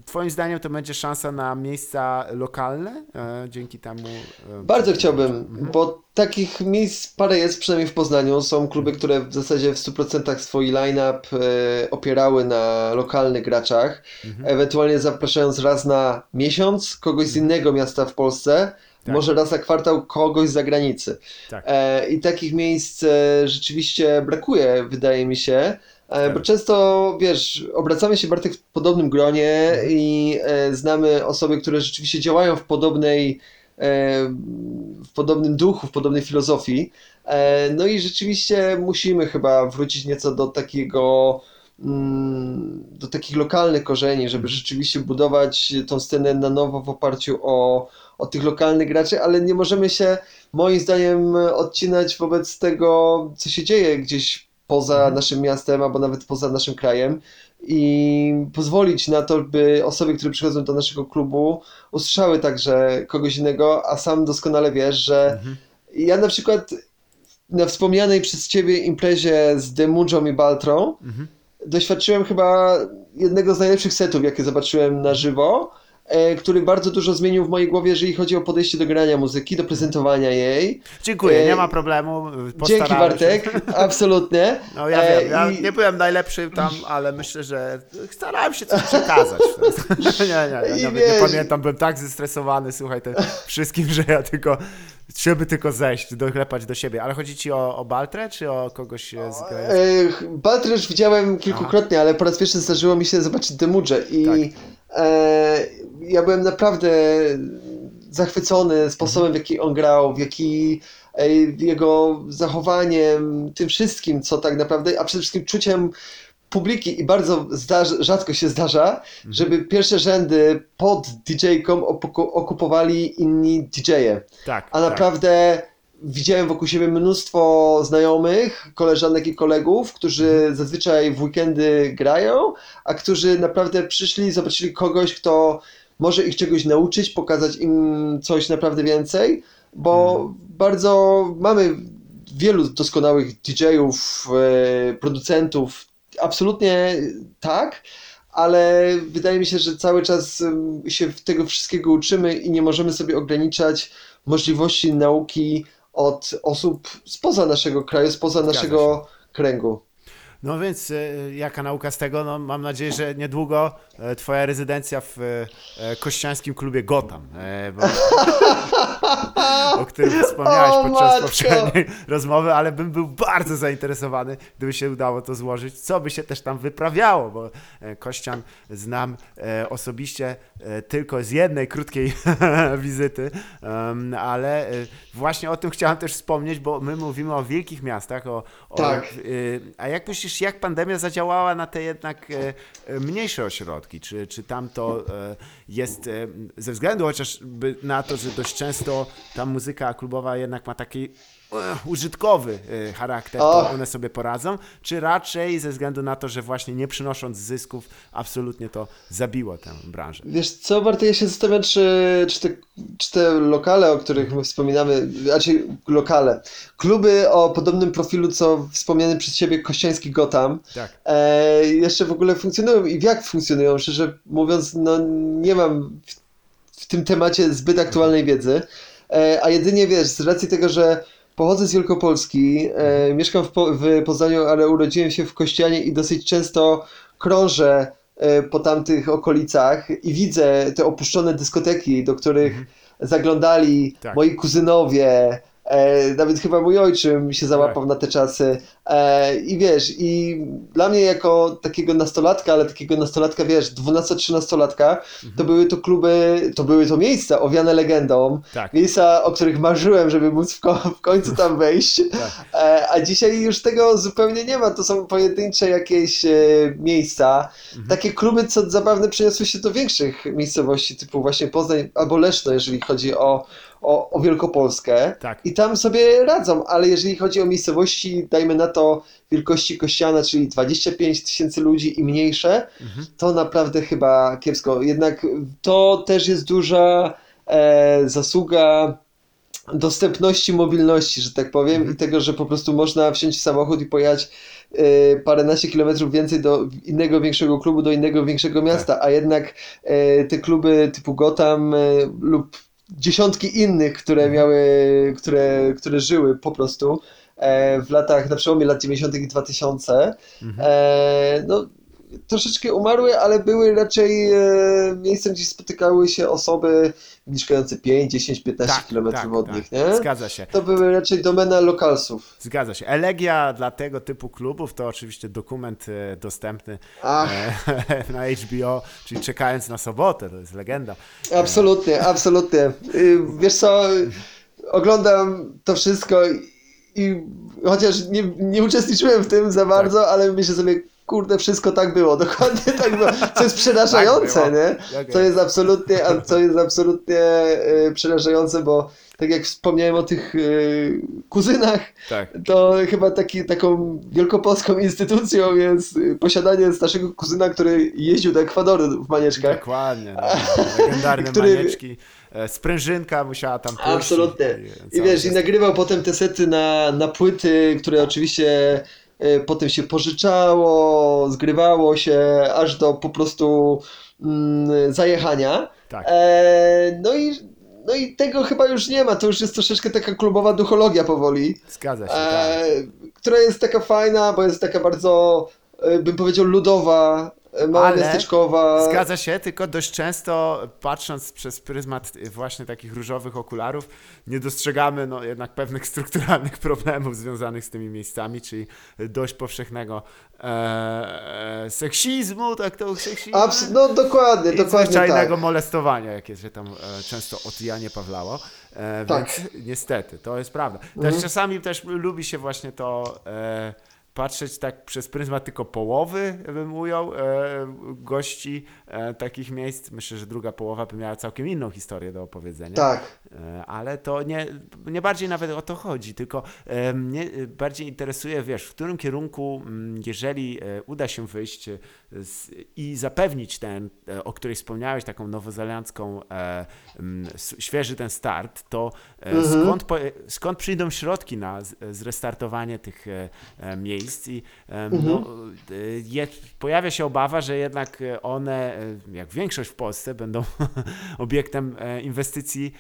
twoim zdaniem to będzie szansa na miejsca lokalne e, dzięki temu? e, Bardzo chciałbym, bo takich miejsc parę jest, przynajmniej w Poznaniu. Są kluby, które w zasadzie w 100% swój line-up e, opierały na lokalnych graczach, ewentualnie zapraszając raz na miesiąc kogoś z innego miasta w Polsce, Tak. może raz na kwartał kogoś z zagranicy. Tak. E, I takich miejsc e, rzeczywiście brakuje, wydaje mi się. E, Bo Tak. często, wiesz, obracamy się Bartek w podobnym gronie i e, znamy osoby, które rzeczywiście działają w podobnej, e, w podobnym duchu, w podobnej filozofii. No i rzeczywiście musimy chyba wrócić nieco do takiego, mm, do takich lokalnych korzeni, żeby rzeczywiście budować tą scenę na nowo w oparciu o, o tych lokalnych graczy, ale nie możemy się moim zdaniem odcinać wobec tego, co się dzieje gdzieś poza naszym miastem albo nawet poza naszym krajem i pozwolić na to, by osoby, które przychodzą do naszego klubu usłyszały także kogoś innego, a sam doskonale wiesz, że Mhm. ja na przykład na wspomnianej przez Ciebie imprezie z Demudżą i Baltrą Mhm. doświadczyłem chyba jednego z najlepszych setów, jakie zobaczyłem na żywo, który bardzo dużo zmienił w mojej głowie, jeżeli chodzi o podejście do grania muzyki, do prezentowania jej. Dziękuję, nie E, ma problemu. Dzięki Bartek, absolutnie. No ja E, wiem, ja i- nie byłem najlepszy tam, ale myślę, że starałem się coś przekazać. nie, nie, ja nawet nie pamiętam, byłem tak zestresowany, słuchaj, tym wszystkim, że ja tylko, żeby tylko zejść, doklepać do siebie. Ale chodzi ci o, o Baltrę, czy o kogoś e, z Grajew? E, Baltry już widziałem kilkukrotnie, ale po raz pierwszy zdarzyło mi się zobaczyć Demudże i Tak. E, ja byłem naprawdę zachwycony sposobem, w jaki on grał, w jaki e, jego zachowaniem, tym wszystkim, co tak naprawdę, a przede wszystkim czuciem publiki i bardzo zdarz, rzadko się zdarza, żeby pierwsze rzędy pod opuku- okupowali inni DJ-e. Tak, A tak. Widziałem wokół siebie mnóstwo znajomych, koleżanek i kolegów, którzy zazwyczaj w weekendy grają, a którzy naprawdę przyszli, zobaczyli kogoś, kto może ich czegoś nauczyć, pokazać im coś naprawdę więcej, bo bardzo mamy wielu doskonałych DJ-ów, e, producentów, absolutnie tak, ale wydaje mi się, że cały czas się tego wszystkiego uczymy i nie możemy sobie ograniczać możliwości nauki od osób spoza naszego kraju, spoza naszego kręgu. No więc e, jaka nauka z tego? No, mam nadzieję, że niedługo e, twoja rezydencja w e, kościańskim klubie Gotham, bo, o którym wspomniałeś O, podczas matko! poprzedniej rozmowy, ale bym był bardzo zainteresowany, gdyby się udało to złożyć, co by się też tam wyprawiało, bo Kościan znam osobiście tylko z jednej krótkiej wizyty, ale właśnie o tym chciałem też wspomnieć, bo my mówimy o wielkich miastach, o, o Tak. A jak myślisz, jak pandemia zadziałała na te jednak e, e, mniejsze ośrodki? Czy, czy tam to e, jest, ze względu chociażby na to, że dość często ta muzyka klubowa jednak ma taki użytkowy e, charakter, to one sobie poradzą, czy raczej ze względu na to, że właśnie nie przynosząc zysków, absolutnie to zabiło tę branżę? Wiesz co, Bartek, ja się zastanawiam, czy, czy, te, czy te lokale, o których my wspominamy, raczej lokale, kluby o podobnym profilu, co wspomniany przez Ciebie Kościański Gotham, Tak. e, jeszcze w ogóle funkcjonują i jak funkcjonują? Szczerze mówiąc, no nie mam w, w tym temacie zbyt aktualnej wiedzy, e, a jedynie wiesz, z racji tego, że pochodzę z Wielkopolski, e, mieszkam w, po, w Poznaniu, ale urodziłem się w Kościanie i dosyć często krążę e, po tamtych okolicach i widzę te opuszczone dyskoteki, do których zaglądali Tak. moi kuzynowie, e, nawet chyba mój ojczym się załapał Tak. na te czasy. E, I wiesz, i dla mnie jako takiego nastolatka, ale takiego nastolatka, wiesz, 12-13-latka, to były to kluby, to były to miejsca owiane legendą, Tak. miejsca, o których marzyłem, żeby móc w, ko- w końcu tam wejść. Tak. E, a dzisiaj już tego zupełnie nie ma. To są pojedyncze jakieś miejsca. Takie kluby, co zabawne, przeniosły się do większych miejscowości, typu właśnie Poznań albo Leszno, jeżeli chodzi o, o, o Wielkopolskę. Tak. I tam sobie radzą, ale jeżeli chodzi o miejscowości, dajmy na to wielkości Kościana, czyli 25 tysięcy ludzi i mniejsze, Mhm. to naprawdę chyba kiepsko. Jednak to też jest duża e, zasługa dostępności mobilności, że tak powiem, Mhm. i tego, że po prostu można wsiąść w samochód i pojechać e, paręnaście kilometrów więcej do innego większego klubu, do innego większego miasta, a jednak e, te kluby typu Gotham e, lub dziesiątki innych, które miały, które, które żyły po prostu e, w latach, na przełomie lat 90. i 2000, e, no troszeczkę umarły, ale były raczej e, miejscem, gdzie spotykały się osoby mieszkające 5, 10, 15 Tak, kilometrów tak, od tak. nich, nie? Zgadza się. To były raczej domena lokalsów. Zgadza się. Elegia dla tego typu klubów to oczywiście dokument e, dostępny Ach, e, na HBO, czyli czekając na sobotę, to jest legenda. absolutnie, absolutnie. Y, Wiesz co, oglądam to wszystko i, i chociaż nie, nie uczestniczyłem w tym za bardzo, ale myślę sobie, kurde, wszystko tak było, dokładnie tak było, co jest przerażające, Tak nie? Tak Co jest. absolutnie, a co jest absolutnie e, przerażające, bo tak jak wspomniałem o tych e, kuzynach, Tak. to chyba taki, taką wielkopolską instytucją jest e, posiadanie starszego kuzyna, który jeździł do Ekwadoru w manieczkach. Dokładnie. No. Legendarne Który- manieczki. E, Sprężynka musiała tam pójść. Absolutnie. I, I wiesz, i nagrywał potem te sety na, na płyty, które oczywiście potem się pożyczało, zgrywało się, aż do po prostu mm, zajechania. Tak. E, no i no i tego chyba już nie ma, to już jest troszeczkę taka klubowa duchologia powoli, Zgadza się, e, tak. która jest taka fajna, bo jest taka bardzo, e, bym powiedział, ludowa, mała Ale miasteczkowa. Zgadza się, tylko dość często patrząc przez pryzmat właśnie takich różowych okularów, nie dostrzegamy no, jednak pewnych strukturalnych problemów związanych z tymi miejscami, czyli dość powszechnego e, e, seksizmu, tak to seksizmu. Abs- no dokładnie, I dokładnie zwyczajnego tak. molestowania, jakie się tam e, często odjanie Pawlało. E, Tak. Więc niestety, to jest prawda. Też Mhm. czasami też lubi się właśnie to e, patrzeć tak przez pryzmat tylko połowy, bym ujął, e, gości e, takich miejsc. Myślę, że druga połowa by miała całkiem inną historię do opowiedzenia. Tak. E, Ale to nie, nie bardziej nawet o to chodzi, tylko e, mnie e, bardziej interesuje, wiesz, w którym kierunku, mm, jeżeli uda się wyjść z, i zapewnić ten, o której wspomniałeś, taką nowozelandzką, mm, świeży ten start, to e, skąd, skąd przyjdą środki na zrestartowanie tych miejsc? I no, e, je, pojawia się obawa, że jednak one, jak większość w Polsce, będą obiektem inwestycji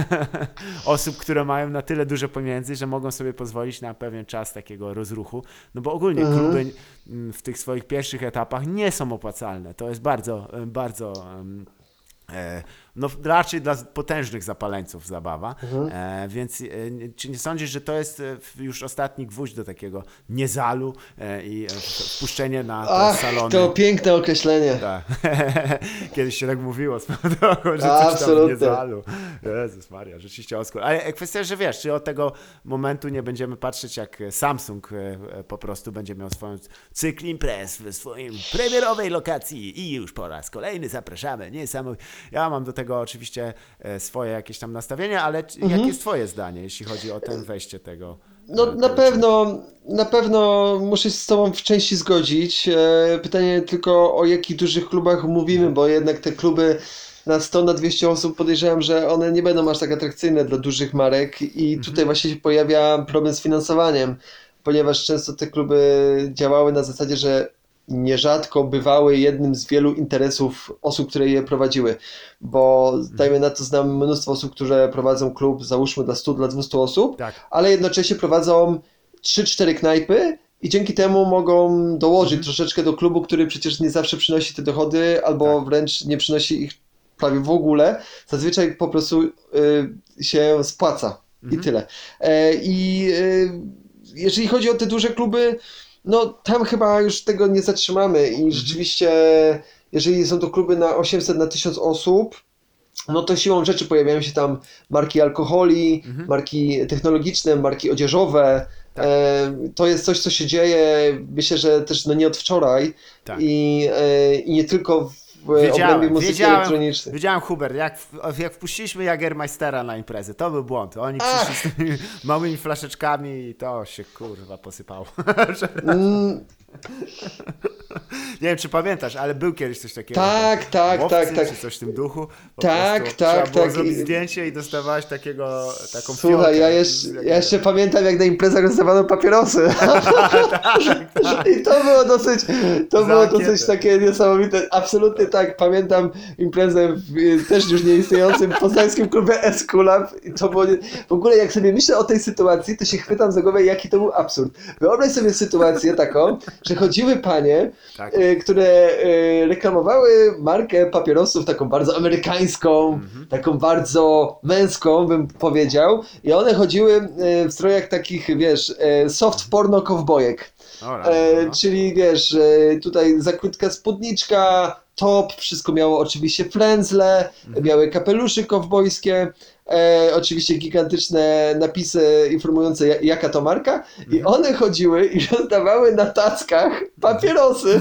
osób, które mają na tyle dużo pieniędzy, że mogą sobie pozwolić na pewien czas takiego rozruchu. No bo ogólnie kluby mm, w tych swoich pierwszych etapach nie są opłacalne. To jest bardzo, bardzo. E, no, raczej dla potężnych zapaleńców zabawa, e, więc e, czy nie sądzisz, że to jest e, już ostatni gwóźdź do takiego niezalu e, i e, wpuszczenie na Ach, salony? to piękne określenie. Tak. Kiedyś się tak mówiło z że coś tam Absolutnie. nie zalu. Jezus Maria, rzeczywiście oskór. Ale kwestia, że wiesz, czy od tego momentu nie będziemy patrzeć, jak Samsung e, e, po prostu będzie miał swoją cykl imprez w swoim premierowej lokacji i już po raz kolejny zapraszamy. Niesamowite. Ja mam do tego oczywiście e, swoje jakieś tam nastawienie, ale c- jakie jest twoje zdanie, jeśli chodzi o ten wejście tego? No e, na tego pewno, na pewno muszę się z Tobą w części zgodzić. E, Pytanie tylko o jakich dużych klubach mówimy, bo jednak te kluby na 100, na 200 osób podejrzewam, że one nie będą aż tak atrakcyjne dla dużych marek i tutaj właśnie się pojawia problem z finansowaniem, ponieważ często te kluby działały na zasadzie, że nierzadko bywały jednym z wielu interesów osób, które je prowadziły, bo dajmy na to znam mnóstwo osób, które prowadzą klub, załóżmy dla 100, dla 200 osób, Tak. ale jednocześnie prowadzą 3-4 knajpy i dzięki temu mogą dołożyć troszeczkę do klubu, który przecież nie zawsze przynosi te dochody, albo Tak. wręcz nie przynosi ich prawie w ogóle. Zazwyczaj po prostu y, się spłaca i tyle. E, I y, jeżeli chodzi o te duże kluby, no tam chyba już tego nie zatrzymamy i rzeczywiście jeżeli są to kluby na 800, na 1000 osób, no to siłą rzeczy pojawiają się tam marki alkoholi, marki technologiczne, marki odzieżowe. Tak. E, to jest coś, co się dzieje, myślę, że też no nie od wczoraj Tak. i, e, i nie tylko w obrębie Wiedziałem, muzyki wiedziałem, elektronicznej. wiedziałem Hubert, jak, w- jak wpuściliśmy Jagermeistera na imprezę, to był błąd. Oni Ach. przyszli z tymi małymi flaszeczkami i to się kurwa posypało. Nie wiem, czy pamiętasz, ale był kiedyś coś takiego. Tak, tak, Łowcy, tak, tak. Czy coś w tym duchu. Po Tak, tak, Trzeba było tak. zrobić zdjęcie i dostawałeś takiego, taką Słuchaj, ja jeszcze, ja jeszcze pamiętam, jak na imprezach rozdawano papierosy. I to było dosyć, to było dosyć takie niesamowite. Absolutnie tak, pamiętam imprezę w y, też już nieistniejącym poznańskim klubie Eskulap i to było, nie... w ogóle jak sobie myślę o tej sytuacji, to się chwytam za głowę, jaki to był absurd. Wyobraź sobie sytuację taką, że chodziły panie, Tak. y, które y, reklamowały markę papierosów taką bardzo amerykańską, Mhm. taką bardzo męską, bym powiedział. I one chodziły y, w strojach takich, wiesz, soft porno kowbojek. E, no. czyli wiesz, e, tutaj za krótka spódniczka, top, wszystko miało oczywiście frędzle, Mhm. miały kapeluszy kowbojskie, e, oczywiście gigantyczne napisy informujące ja- jaka to marka Mhm. i one chodziły i rozdawały na tackach papierosy,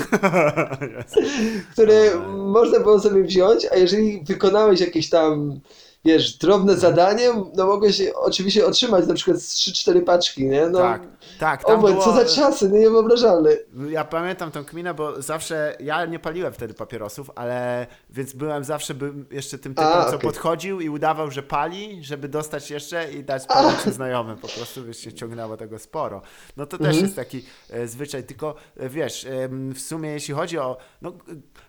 które można było sobie wziąć, a jeżeli wykonałeś jakieś tam wiesz, drobne zadanie, no mogłeś oczywiście otrzymać na przykład z 3-4 paczki, nie? No, tak, tak. o, Tam bo było, co za czasy, no niewyobrażalne. Ja pamiętam tą kminę, bo zawsze ja nie paliłem wtedy papierosów, ale więc byłem zawsze bym jeszcze tym typem, A, co podchodził i udawał, że pali, żeby dostać jeszcze i dać palić znajomym. Po prostu wiesz, się ciągnęło tego sporo. No to Mhm. też jest taki e, zwyczaj, tylko e, wiesz, em, w sumie jeśli chodzi o no,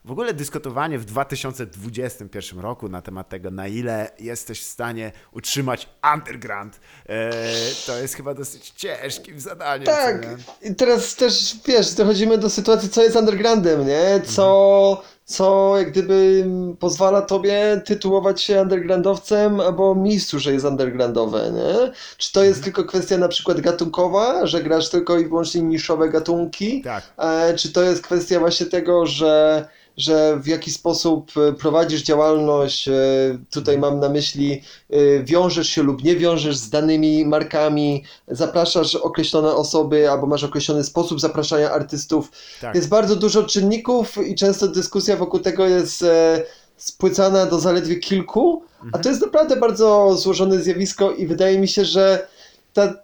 w ogóle dyskutowanie w 2021 roku na temat tego, na ile jesteś w stanie utrzymać underground, e, to jest chyba dosyć ciężkim zadaniem. Tak, i teraz też wiesz, dochodzimy do sytuacji, co jest undergroundem, nie? Co, co jak gdyby pozwala tobie tytułować się undergroundowcem albo miejscu, że jest undergroundowe, nie? Czy to jest tylko kwestia na przykład gatunkowa, że grasz tylko i wyłącznie niszowe gatunki? Tak. E, czy to jest kwestia właśnie tego, że, że w jaki sposób e, prowadzisz działalność, e, tutaj mam na myśli, e, wiążesz się lub nie wiążesz z danymi markami, zapraszasz określone osoby albo masz określony sposób zapraszania artystów. Tak. Jest bardzo dużo czynników i często dyskusja wokół tego jest spłycana do zaledwie kilku, a to jest naprawdę bardzo złożone zjawisko i wydaje mi się, że ta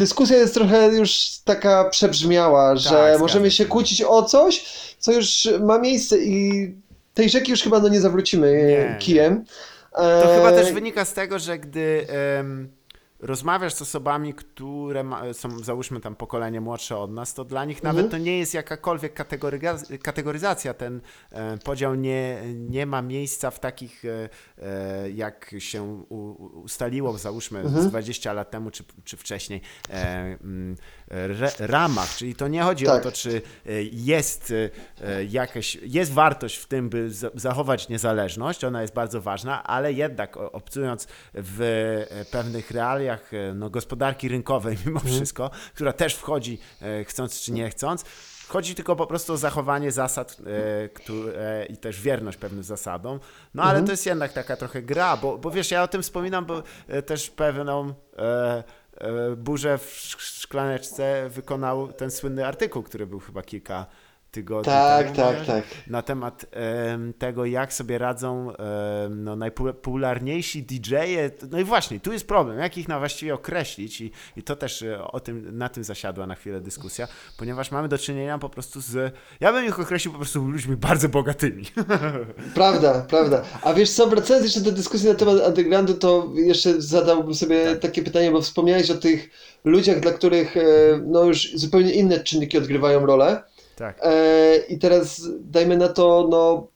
dyskusja jest trochę już taka przebrzmiała, że zgadza możemy się. kłócić o coś, co już ma miejsce i tej rzeki już chyba no nie zawrócimy Nie, kijem. To E, chyba też wynika z tego, że gdy rozmawiasz z osobami, które ma, są załóżmy tam pokolenie młodsze od nas, to dla nich nawet Mhm. to nie jest jakakolwiek kategoryga- kategoryzacja. Ten e, podział nie, nie ma miejsca w takich, e, e, jak się u, ustaliło, załóżmy Mhm. z 20 lat temu czy, czy wcześniej, e, mm, ramach. Czyli to nie chodzi Tak. o to, czy e, jest e, jakaś, jest wartość w tym, by za- zachować niezależność, ona jest bardzo ważna, ale jednak obcując w e, pewnych realiach no, gospodarki rynkowej mimo wszystko, która też wchodzi chcąc czy nie chcąc, Chodzi tylko po prostu o zachowanie zasad e, które, i też wierność pewnym zasadom. No ale to jest jednak taka trochę gra, bo, bo wiesz, ja o tym wspominam, bo e, też pewną e, burzę w sz- szklaneczce wykonał ten słynny artykuł, który był chyba kilka tygodni Tak, temu. tak, nie? tak. Na temat em, tego, jak sobie radzą no, najpopularniejsi DJ-e. No i właśnie, tu jest problem, jak ich na właściwie określić i, i to też e, o tym, na tym zasiadła na chwilę dyskusja, ponieważ mamy do czynienia po prostu z, ja bym ich określił po prostu ludźmi bardzo bogatymi. Prawda, prawda. A wiesz co, wracając jeszcze do dyskusji na temat undergroundu, to jeszcze zadałbym sobie Tak. takie pytanie, bo wspomniałeś o tych ludziach, dla których e, no już zupełnie inne czynniki odgrywają rolę. Tak. E, I teraz dajmy na to, no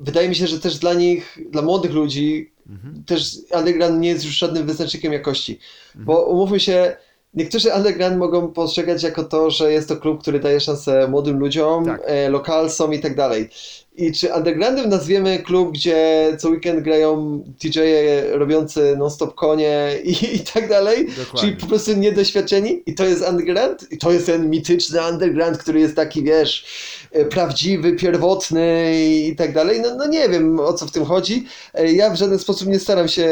wydaje mi się, że też dla nich, dla młodych ludzi, Mhm. też underground nie jest już żadnym wyznacznikiem jakości. Bo umówmy się, niektórzy underground mogą postrzegać jako to, że jest to klub, który daje szansę młodym ludziom, Tak. e, lokalsom i tak dalej. I czy undergroundem nazwiemy klub, gdzie co weekend grają DJ-e robiący non-stop konie i, i tak dalej? Dokładnie. Czyli po prostu niedoświadczeni? I to jest underground? I to jest ten mityczny underground, który jest taki, wiesz, e, prawdziwy, pierwotny i, tak dalej? No, no nie wiem, o co w tym chodzi. E, Ja w żaden sposób nie staram się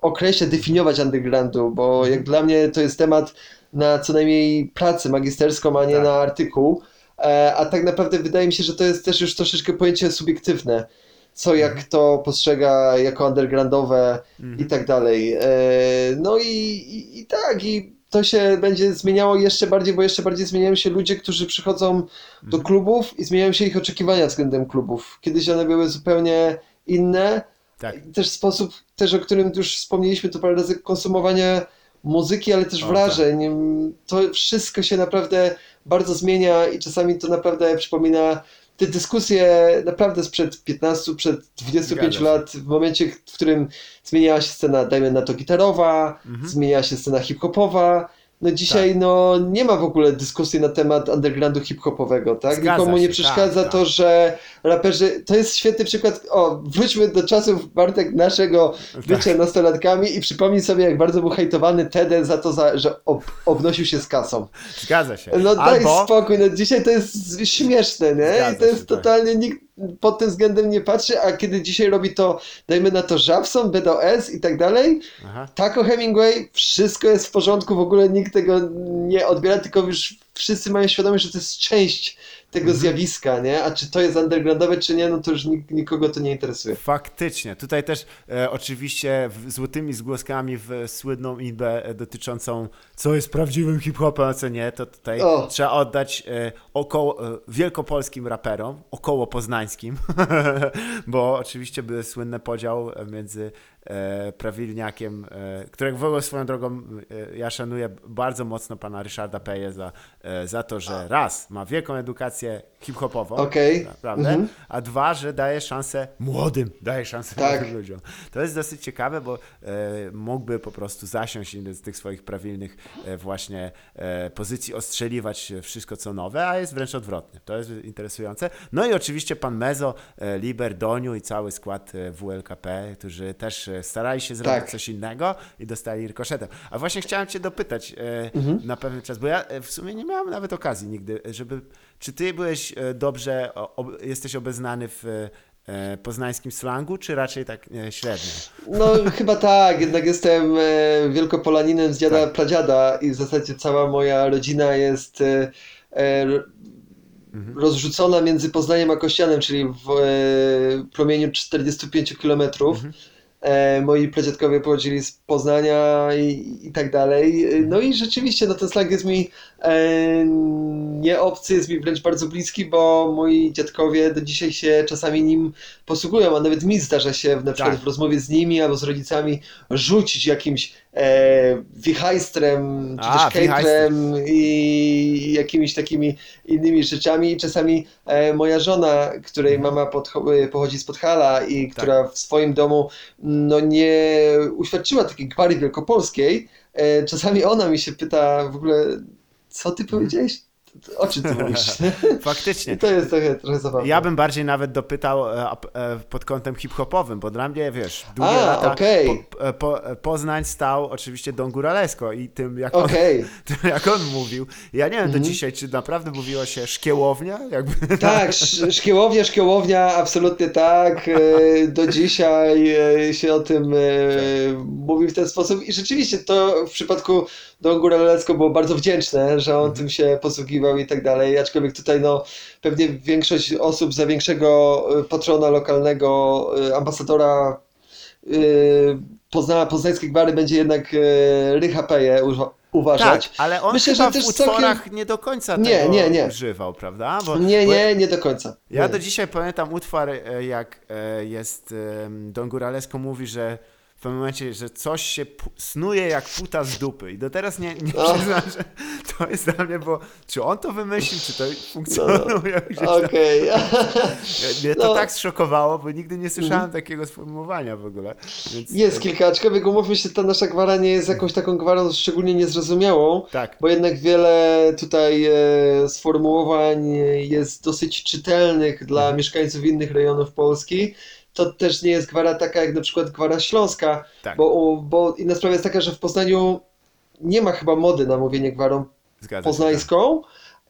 określać, definiować undergroundu, bo jak dla mnie to jest temat na co najmniej pracę magisterską, a nie Tak. na artykuł. E, A tak naprawdę wydaje mi się, że to jest też już troszeczkę pojęcie subiektywne. Co jak Mhm. to postrzega jako undergroundowe i Mhm. tak dalej. E, No i, i, i tak, i to się będzie zmieniało jeszcze bardziej, bo jeszcze bardziej zmieniają się ludzie, którzy przychodzą do Mhm. klubów i zmieniają się ich oczekiwania względem klubów. Kiedyś one były zupełnie inne, Tak. też sposób, też o którym już wspomnieliśmy tu parę razy, konsumowania muzyki, ale też O, wrażeń. To wszystko się naprawdę bardzo zmienia i czasami to naprawdę przypomina te dyskusje naprawdę sprzed 15, przed 25 Zgadza lat, w momencie, w którym zmieniała się scena, dajmy na to gitarowa, Mhm. zmieniała się scena hip-hopowa. No dzisiaj Tak. no, nie ma w ogóle dyskusji na temat undergroundu hip-hopowego, tak? Zgadza Nikomu nie się, przeszkadza tak, to, tak. że raperzy, to jest świetny przykład, o, wróćmy do czasów, Bartek, naszego bycia Tak. nastolatkami i przypomnij sobie, jak bardzo był hejtowany Tede za to, za, że ob, obnosił się z kasą. Zgadza się. No daj Albo, spokój, no dzisiaj to jest śmieszne, nie? Zgadza I to jest się, tak. totalnie nikt pod tym względem nie patrzy, a kiedy dzisiaj robi to, dajmy na to Żabson, BDOS i tak dalej, Aha. Taco Hemingway, wszystko jest w porządku, w ogóle nikt tego nie odbiera, tylko już wszyscy mają świadomość, że to jest część tego Mhm. zjawiska, nie? A czy to jest undergroundowe, czy nie, no to już nik nikogo to nie interesuje. Faktycznie. Tutaj też e, oczywiście w, złotymi zgłoskami w słynną inbę e, dotyczącą co jest prawdziwym hip-hopem, a co nie, to tutaj O. trzeba oddać e, około, e, wielkopolskim raperom, około poznańskim, bo oczywiście był słynny podział między e, prawilniakiem, e, którego w ogóle swoją drogą e, ja szanuję bardzo mocno pana Ryszarda Peje za, e, za to, że raz ma wielką edukację hip-hopową, Okej. prawda? Mhm. A dwa, że daje szansę młodym, daje szansę Tak. młodym ludziom. To jest dosyć ciekawe, bo e, mógłby po prostu zasiąść i z tych swoich prawilnych e, właśnie e, pozycji ostrzeliwać wszystko co nowe, a jest wręcz odwrotnie. To jest interesujące. No i oczywiście pan Mezo, e, Liber, Doniu i cały skład e, WLKP, którzy też e, starali się zrobić Tak. coś innego i dostali rykoszetem. A właśnie chciałem cię dopytać e, Mhm. na pewien czas, bo ja e, w sumie nie miałem nawet okazji nigdy, żeby... Czy ty byłeś e, dobrze, ob, jesteś obeznany w e, poznańskim slangu, czy raczej tak e, średnio? No chyba tak, jednak jestem wielkopolaninem z dziada Tak. pradziada i w zasadzie cała moja rodzina jest e, rozrzucona między Poznaniem a Kościanem, czyli w promieniu 45 kilometrów. E, moi pradziadkowie pochodzili z Poznania i, i tak dalej. E, No i rzeczywiście, no ten slang jest mi e, nie obcy, jest mi wręcz bardzo bliski, bo moi dziadkowie do dzisiaj się czasami nim posługują, a nawet mi zdarza się w, na przykład Tak. w rozmowie z nimi albo z rodzicami rzucić jakimś e, wichajstrem, czy A, też hejtrem i jakimiś takimi innymi rzeczami. I czasami e, moja żona, której Mhm. mama e, pochodzi z Podhala i Tak. która w swoim domu no nie uświadczyła takiej gwary wielkopolskiej, e, czasami ona mi się pyta w ogóle, co ty powiedziałeś? O czym ty mówisz? Faktycznie. I to jest trochę, trochę zabawne. Ja bym bardziej nawet dopytał e, e, pod kątem hip-hopowym, bo dla mnie, wiesz, długie A, lata okej. po, e, po, Poznań stał oczywiście Don Góralesko i tym jak, on, Okej. tym, jak on mówił. Ja nie wiem Mhm. do dzisiaj, czy naprawdę mówiło się szkiełownia? Jakby, Tak, sz- szkiełownia, szkiełownia, absolutnie tak. Do dzisiaj się o tym mówi w ten sposób i rzeczywiście to w przypadku Don Góralesco było bardzo wdzięczne, że on tym się posługiwał i tak dalej, aczkolwiek tutaj no pewnie większość osób za większego e, patrona lokalnego, e, ambasadora e, Pozna, poznańskiej gwary będzie jednak Rycha Peje uża- tak, uważać. ale on Myślę, że w też utworach nie do końca Nie, tego nie, nie. używał, prawda? Bo, Nie, bo nie, nie do końca. Ja Nie. do dzisiaj pamiętam utwór, e, jak e, jest Don Góralesko mówi, że w pewnym momencie, że coś się snuje jak puta z dupy. I do teraz nie, nie O. przyznam, że to jest dla mnie, bo czy on to wymyślił, czy to funkcjonuje gdzieś tam. Okej. Mnie to No. tak zszokowało, bo nigdy nie słyszałem takiego sformułowania w ogóle. Więc, Jest kilka, aczkolwiek umówmy się, ta nasza gwara nie jest jakąś taką gwarą szczególnie niezrozumiałą, Tak. bo jednak wiele tutaj e, sformułowań jest dosyć czytelnych dla Mhm. mieszkańców innych rejonów Polski. To też nie jest gwara taka jak na przykład gwara śląska, Tak. bo, bo inna sprawa jest taka, że w Poznaniu nie ma chyba mody na mówienie gwarą Zgadza się, tak. poznańską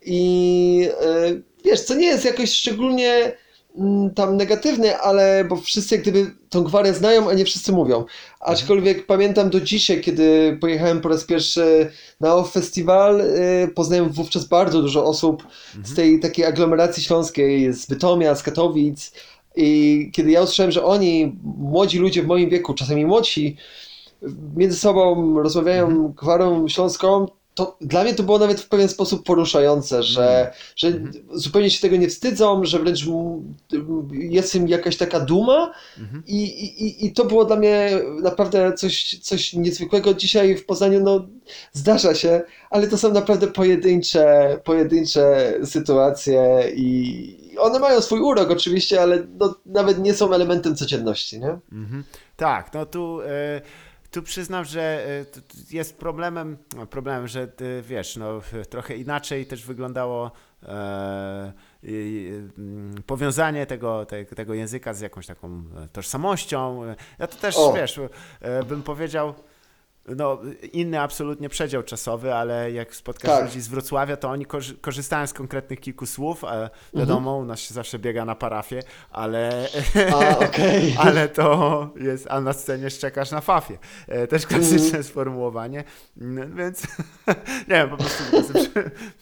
i e, wiesz, co nie jest jakoś szczególnie mm, tam negatywne, ale bo wszyscy gdyby tą gwarę znają, a nie wszyscy mówią. Aczkolwiek pamiętam do dzisiaj, kiedy pojechałem po raz pierwszy na OFF Festiwal, e, poznałem wówczas bardzo dużo osób z tej takiej aglomeracji śląskiej, z Bytomia, z Katowic i kiedy ja usłyszałem, że oni, młodzi ludzie w moim wieku, czasami młodsi, między sobą rozmawiają gwarą śląską, to dla mnie to było nawet w pewien sposób poruszające, że, że zupełnie się tego nie wstydzą, że wręcz jest im jakaś taka duma. I, i, i- i to było dla mnie naprawdę coś, coś niezwykłego. Dzisiaj w Poznaniu no, zdarza się, ale to są naprawdę pojedyncze, pojedyncze sytuacje i one mają swój urok oczywiście, ale no, nawet nie są elementem codzienności, nie? Mhm. Tak, no tu, e, tu przyznam, że e, jest problemem, no, problemem, że ty, wiesz, no, trochę inaczej też wyglądało e, mm, powiązanie tego, te, tego języka z jakąś taką e, tożsamością. Ja to też, O. wiesz, e, bym powiedział, no, inny absolutnie przedział czasowy, ale jak spotkasz Tak. ludzi z Wrocławia, to oni korzy- korzystają z konkretnych kilku słów, a Mhm. wiadomo, u nas się zawsze biega na parafię, ale, A, okej. ale to jest, a na scenie szczekasz na fafie. E, Też klasyczne sformułowanie, Mm, więc nie wiem, po prostu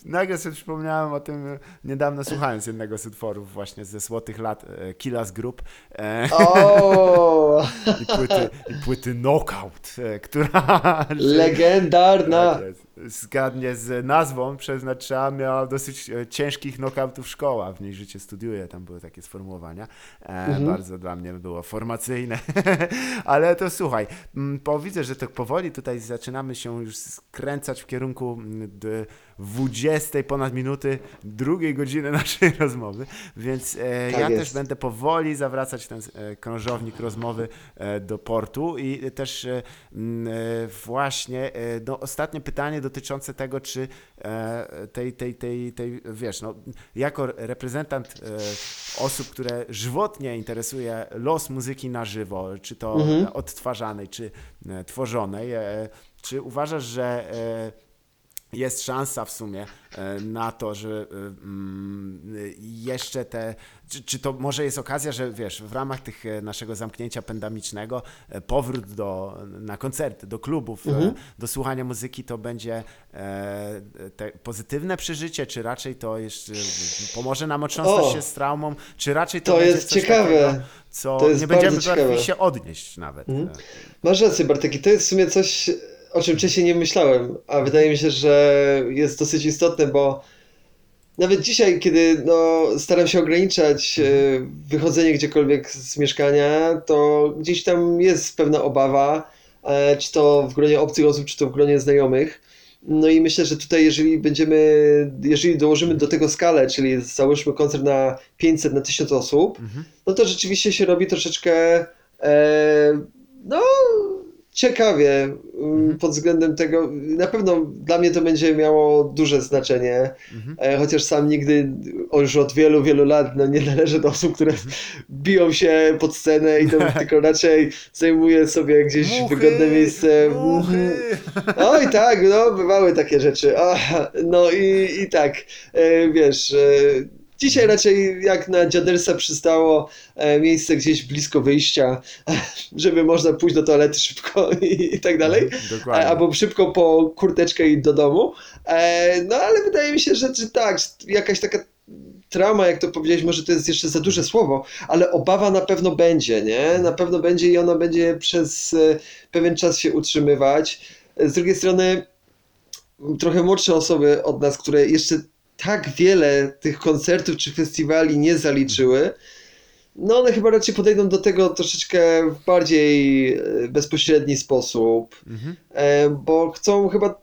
nagle sobie, przypomniałem o tym e, niedawno słuchając jednego z utworów właśnie ze Złotych Lat, e, Killas Group e, O, i płyty, i płyty Knockout, e, która legendarna. tak. Zgadnie z nazwą przeznaczyła miała dosyć e, ciężkich knockoutów szkoła, w niej życie studiuje, tam były takie sformułowania. E, Bardzo dla mnie było formacyjne. Ale to słuchaj, mm, bo widzę, że tak powoli tutaj zaczynamy się już skręcać w kierunku mm, 20 ponad minuty drugiej godziny naszej rozmowy, więc e, Tak ja jest. też będę powoli zawracać ten e, krążownik rozmowy e, do portu i też e, mm, e, właśnie no, ostatnie pytanie dotyczące tego, czy tej, tej, tej, tej wiesz, no, jako reprezentant osób, które żywotnie interesuje los muzyki na żywo, czy to odtwarzanej, czy tworzonej, czy uważasz, że jest szansa w sumie e, na to, że e, mm, jeszcze te, czy, czy to może jest okazja, że wiesz, w ramach tych e, naszego zamknięcia pandemicznego powrót do, na koncerty, do klubów, e, do słuchania muzyki to będzie pozytywne przeżycie, czy raczej to jeszcze pomoże nam otrząsnąć się z traumą, czy raczej to, To jest ciekawe. takiego, co nie będziemy potrafili się odnieść nawet. E, Masz rację, Bartek, i to jest w sumie coś, o czym wcześniej nie myślałem, a wydaje mi się, że jest dosyć istotne, bo nawet dzisiaj, kiedy no, staram się ograniczać e, wychodzenie gdziekolwiek z mieszkania, to gdzieś tam jest pewna obawa, e, czy to w gronie obcych osób, czy to w gronie znajomych. No i myślę, że tutaj, jeżeli będziemy, jeżeli dołożymy do tego skalę, czyli załóżmy koncert na 500, na 1000 osób, no to rzeczywiście się robi troszeczkę, e, no, ciekawie mm, pod względem tego. Na pewno dla mnie to będzie miało duże znaczenie, e, chociaż sam nigdy, o, już od wielu, wielu lat, no, nie należę do osób, które biją się pod scenę i to tylko raczej zajmuję sobie gdzieś Muchy, wygodne miejsce. muchy. Oj, tak, no, bywały takie rzeczy. A, no i, i tak, e, wiesz, e, dzisiaj raczej jak na dziadersa przystało e, miejsce gdzieś blisko wyjścia, żeby można pójść do toalety szybko i, i tak dalej. Dokładnie. E, Albo szybko po kurteczkę i do domu. E, no ale wydaje mi się, że, że tak, jakaś taka trauma, jak to powiedziałeś, może to jest jeszcze za duże słowo, ale obawa na pewno będzie, nie? Na pewno będzie i ona będzie przez e, pewien czas się utrzymywać. Z drugiej strony trochę młodsze osoby od nas, które jeszcze tak wiele tych koncertów czy festiwali nie zaliczyły, no one chyba raczej podejdą do tego troszeczkę w bardziej e, bezpośredni sposób, Mhm. e, bo chcą chyba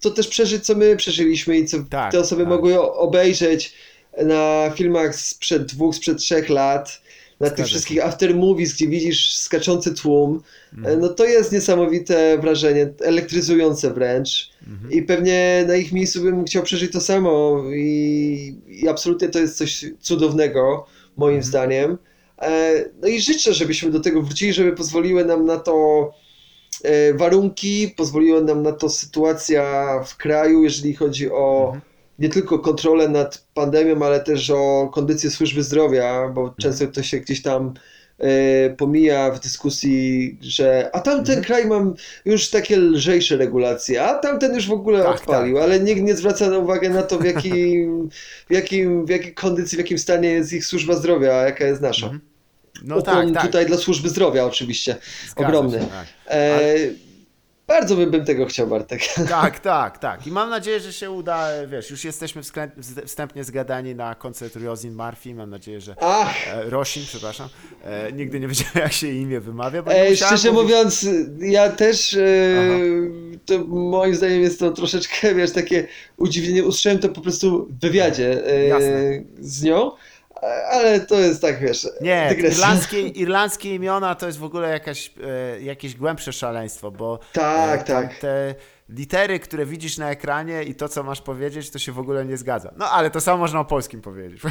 to też przeżyć, co my przeżyliśmy i co Tak, te osoby tak. mogły obejrzeć na filmach sprzed dwóch, sprzed trzech lat, na Zgadza tych wszystkich after movies, gdzie widzisz skaczący tłum. E, No to jest niesamowite wrażenie, elektryzujące wręcz. Mhm. I pewnie na ich miejscu bym chciał przeżyć to samo i, i absolutnie to jest coś cudownego, moim Mhm. zdaniem. E, No i życzę, żebyśmy do tego wrócili, żeby pozwoliły nam na to e, warunki, pozwoliła nam na to sytuacja w kraju, jeżeli chodzi o Mhm. Nie tylko kontrolę nad pandemią, ale też o kondycję służby zdrowia, bo Mhm. często to się gdzieś tam e, pomija w dyskusji, że a tamten Mhm. kraj mam już takie lżejsze regulacje, a tamten już w ogóle Tak, odpalił, tak, ale nikt nie zwraca na uwagę na to, w jakim, w jakim, w jakiej kondycji, w jakim stanie jest ich służba zdrowia, a jaka jest nasza. Mhm. No Ukłon tak, tak. tutaj dla służby zdrowia oczywiście. Zgadza ogromny. Się, tak. E, Bardzo bym, tego chciał, Bartek. Tak, tak, tak. I mam nadzieję, że się uda, wiesz, już jesteśmy wstępnie zgadani na koncert Rosin Murphy. Mam nadzieję, że Ach, e, Rosin, przepraszam. E, nigdy nie wiedziałem, jak się imię wymawia, bo nie e, szczerze mówić- mówiąc, ja też, e, to moim zdaniem jest to troszeczkę, wiesz, takie udziwnienie. Usłyszałem to po prostu w wywiadzie e, z nią, ale to jest tak, wiesz, Nie, irlandzkie, irlandzkie imiona to jest w ogóle jakaś, e, jakieś głębsze szaleństwo, bo Tak, e, tam tak. te litery, które widzisz na ekranie i to, co masz powiedzieć, to się w ogóle nie zgadza. No, ale to samo można o polskim powiedzieć.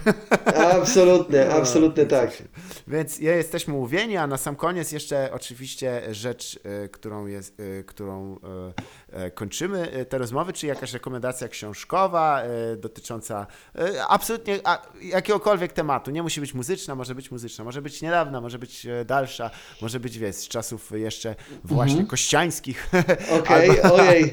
Absolutnie, No, absolutnie tak. Więc je- jesteśmy mówieni, a na sam koniec jeszcze oczywiście rzecz, e, którą, jest, e, którą e, kończymy te rozmowy, czy jakaś rekomendacja książkowa dotycząca absolutnie jakiegokolwiek tematu. Nie musi być muzyczna, może być muzyczna, może być niedawna, może być dalsza, może być wiesz, z czasów jeszcze właśnie kościańskich Okej, albo, ojej.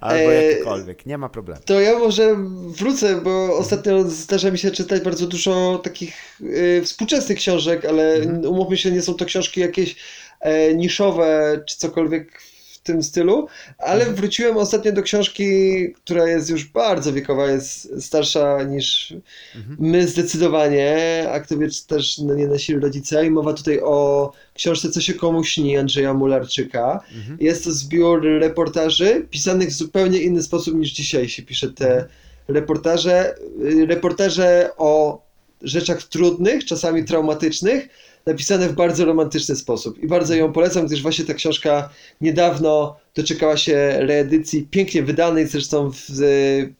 Albo E, jakikolwiek. Nie ma problemu. To ja może wrócę, bo ostatnio zdarza mi się czytać bardzo dużo takich y, współczesnych książek, ale Mhm. umówmy się, nie są to książki jakieś e, niszowe czy cokolwiek tym stylu, ale Mhm. wróciłem ostatnio do książki, która jest już bardzo wiekowa, jest starsza niż Mhm. my zdecydowanie, a kto wie, czy też no, nie nasi rodzice. I mowa tutaj o książce Co się komu śni Andrzeja Mularczyka. Mhm. Jest to zbiór reportaży pisanych w zupełnie inny sposób niż dzisiaj się pisze te reportaże. Y, Reportaże o rzeczach trudnych, czasami traumatycznych, napisane w bardzo romantyczny sposób. I bardzo ją polecam, gdyż właśnie ta książka niedawno doczekała się reedycji, pięknie wydanej, zresztą z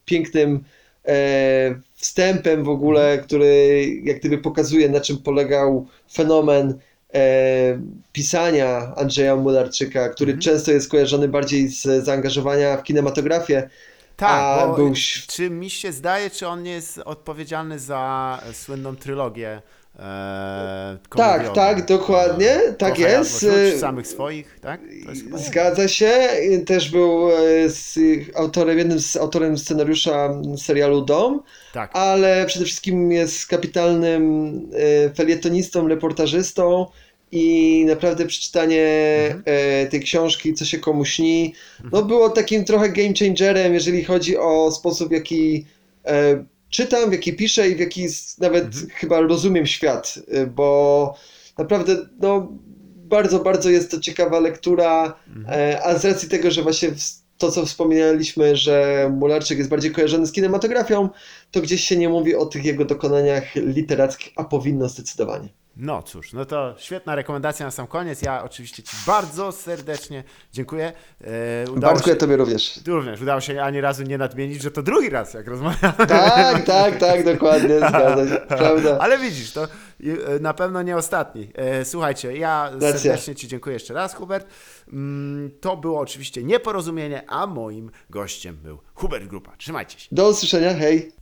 pięknym e, wstępem w ogóle, który jak gdyby pokazuje, na czym polegał fenomen e, pisania Andrzeja Mularczyka, który Mhm. często jest kojarzony bardziej z zaangażowania w kinematografię Tak, bo był... czy mi się zdaje, czy on nie jest odpowiedzialny za słynną trylogię e, Tak, tak, dokładnie, tak jest. E, samych swoich, tak? Zgadza się. Też był e, z autorem, jednym z autorem scenariusza serialu Dom, Tak. ale przede wszystkim jest kapitalnym e, felietonistą, reportażystą i naprawdę przeczytanie Mhm. e, tej książki, co się komu śni, no było takim trochę game changerem, jeżeli chodzi o sposób, w jaki czytam, w jaki piszę i w jaki nawet Mhm. chyba rozumiem świat, e, bo naprawdę no, bardzo, bardzo jest to ciekawa lektura, Mhm. e, a z racji tego, że właśnie to, co wspominaliśmy, że Mularczyk jest bardziej kojarzony z kinematografią, to gdzieś się nie mówi o tych jego dokonaniach literackich, a powinno zdecydowanie. No cóż, no to świetna rekomendacja na sam koniec. Ja oczywiście Ci bardzo serdecznie dziękuję. E, udało Bartku, ja tobie również. również udało się ani razu nie nadmienić, że to drugi raz, jak rozmawiamy. Tak, tak, tak, dokładnie, się, prawda. Ale widzisz, to e, na pewno nie ostatni. E, Słuchajcie, ja Racja. serdecznie Ci dziękuję jeszcze raz, Hubert. Mm, To było oczywiście nieporozumienie, a moim gościem był Hubert Grupa. Trzymajcie się. Do usłyszenia, hej.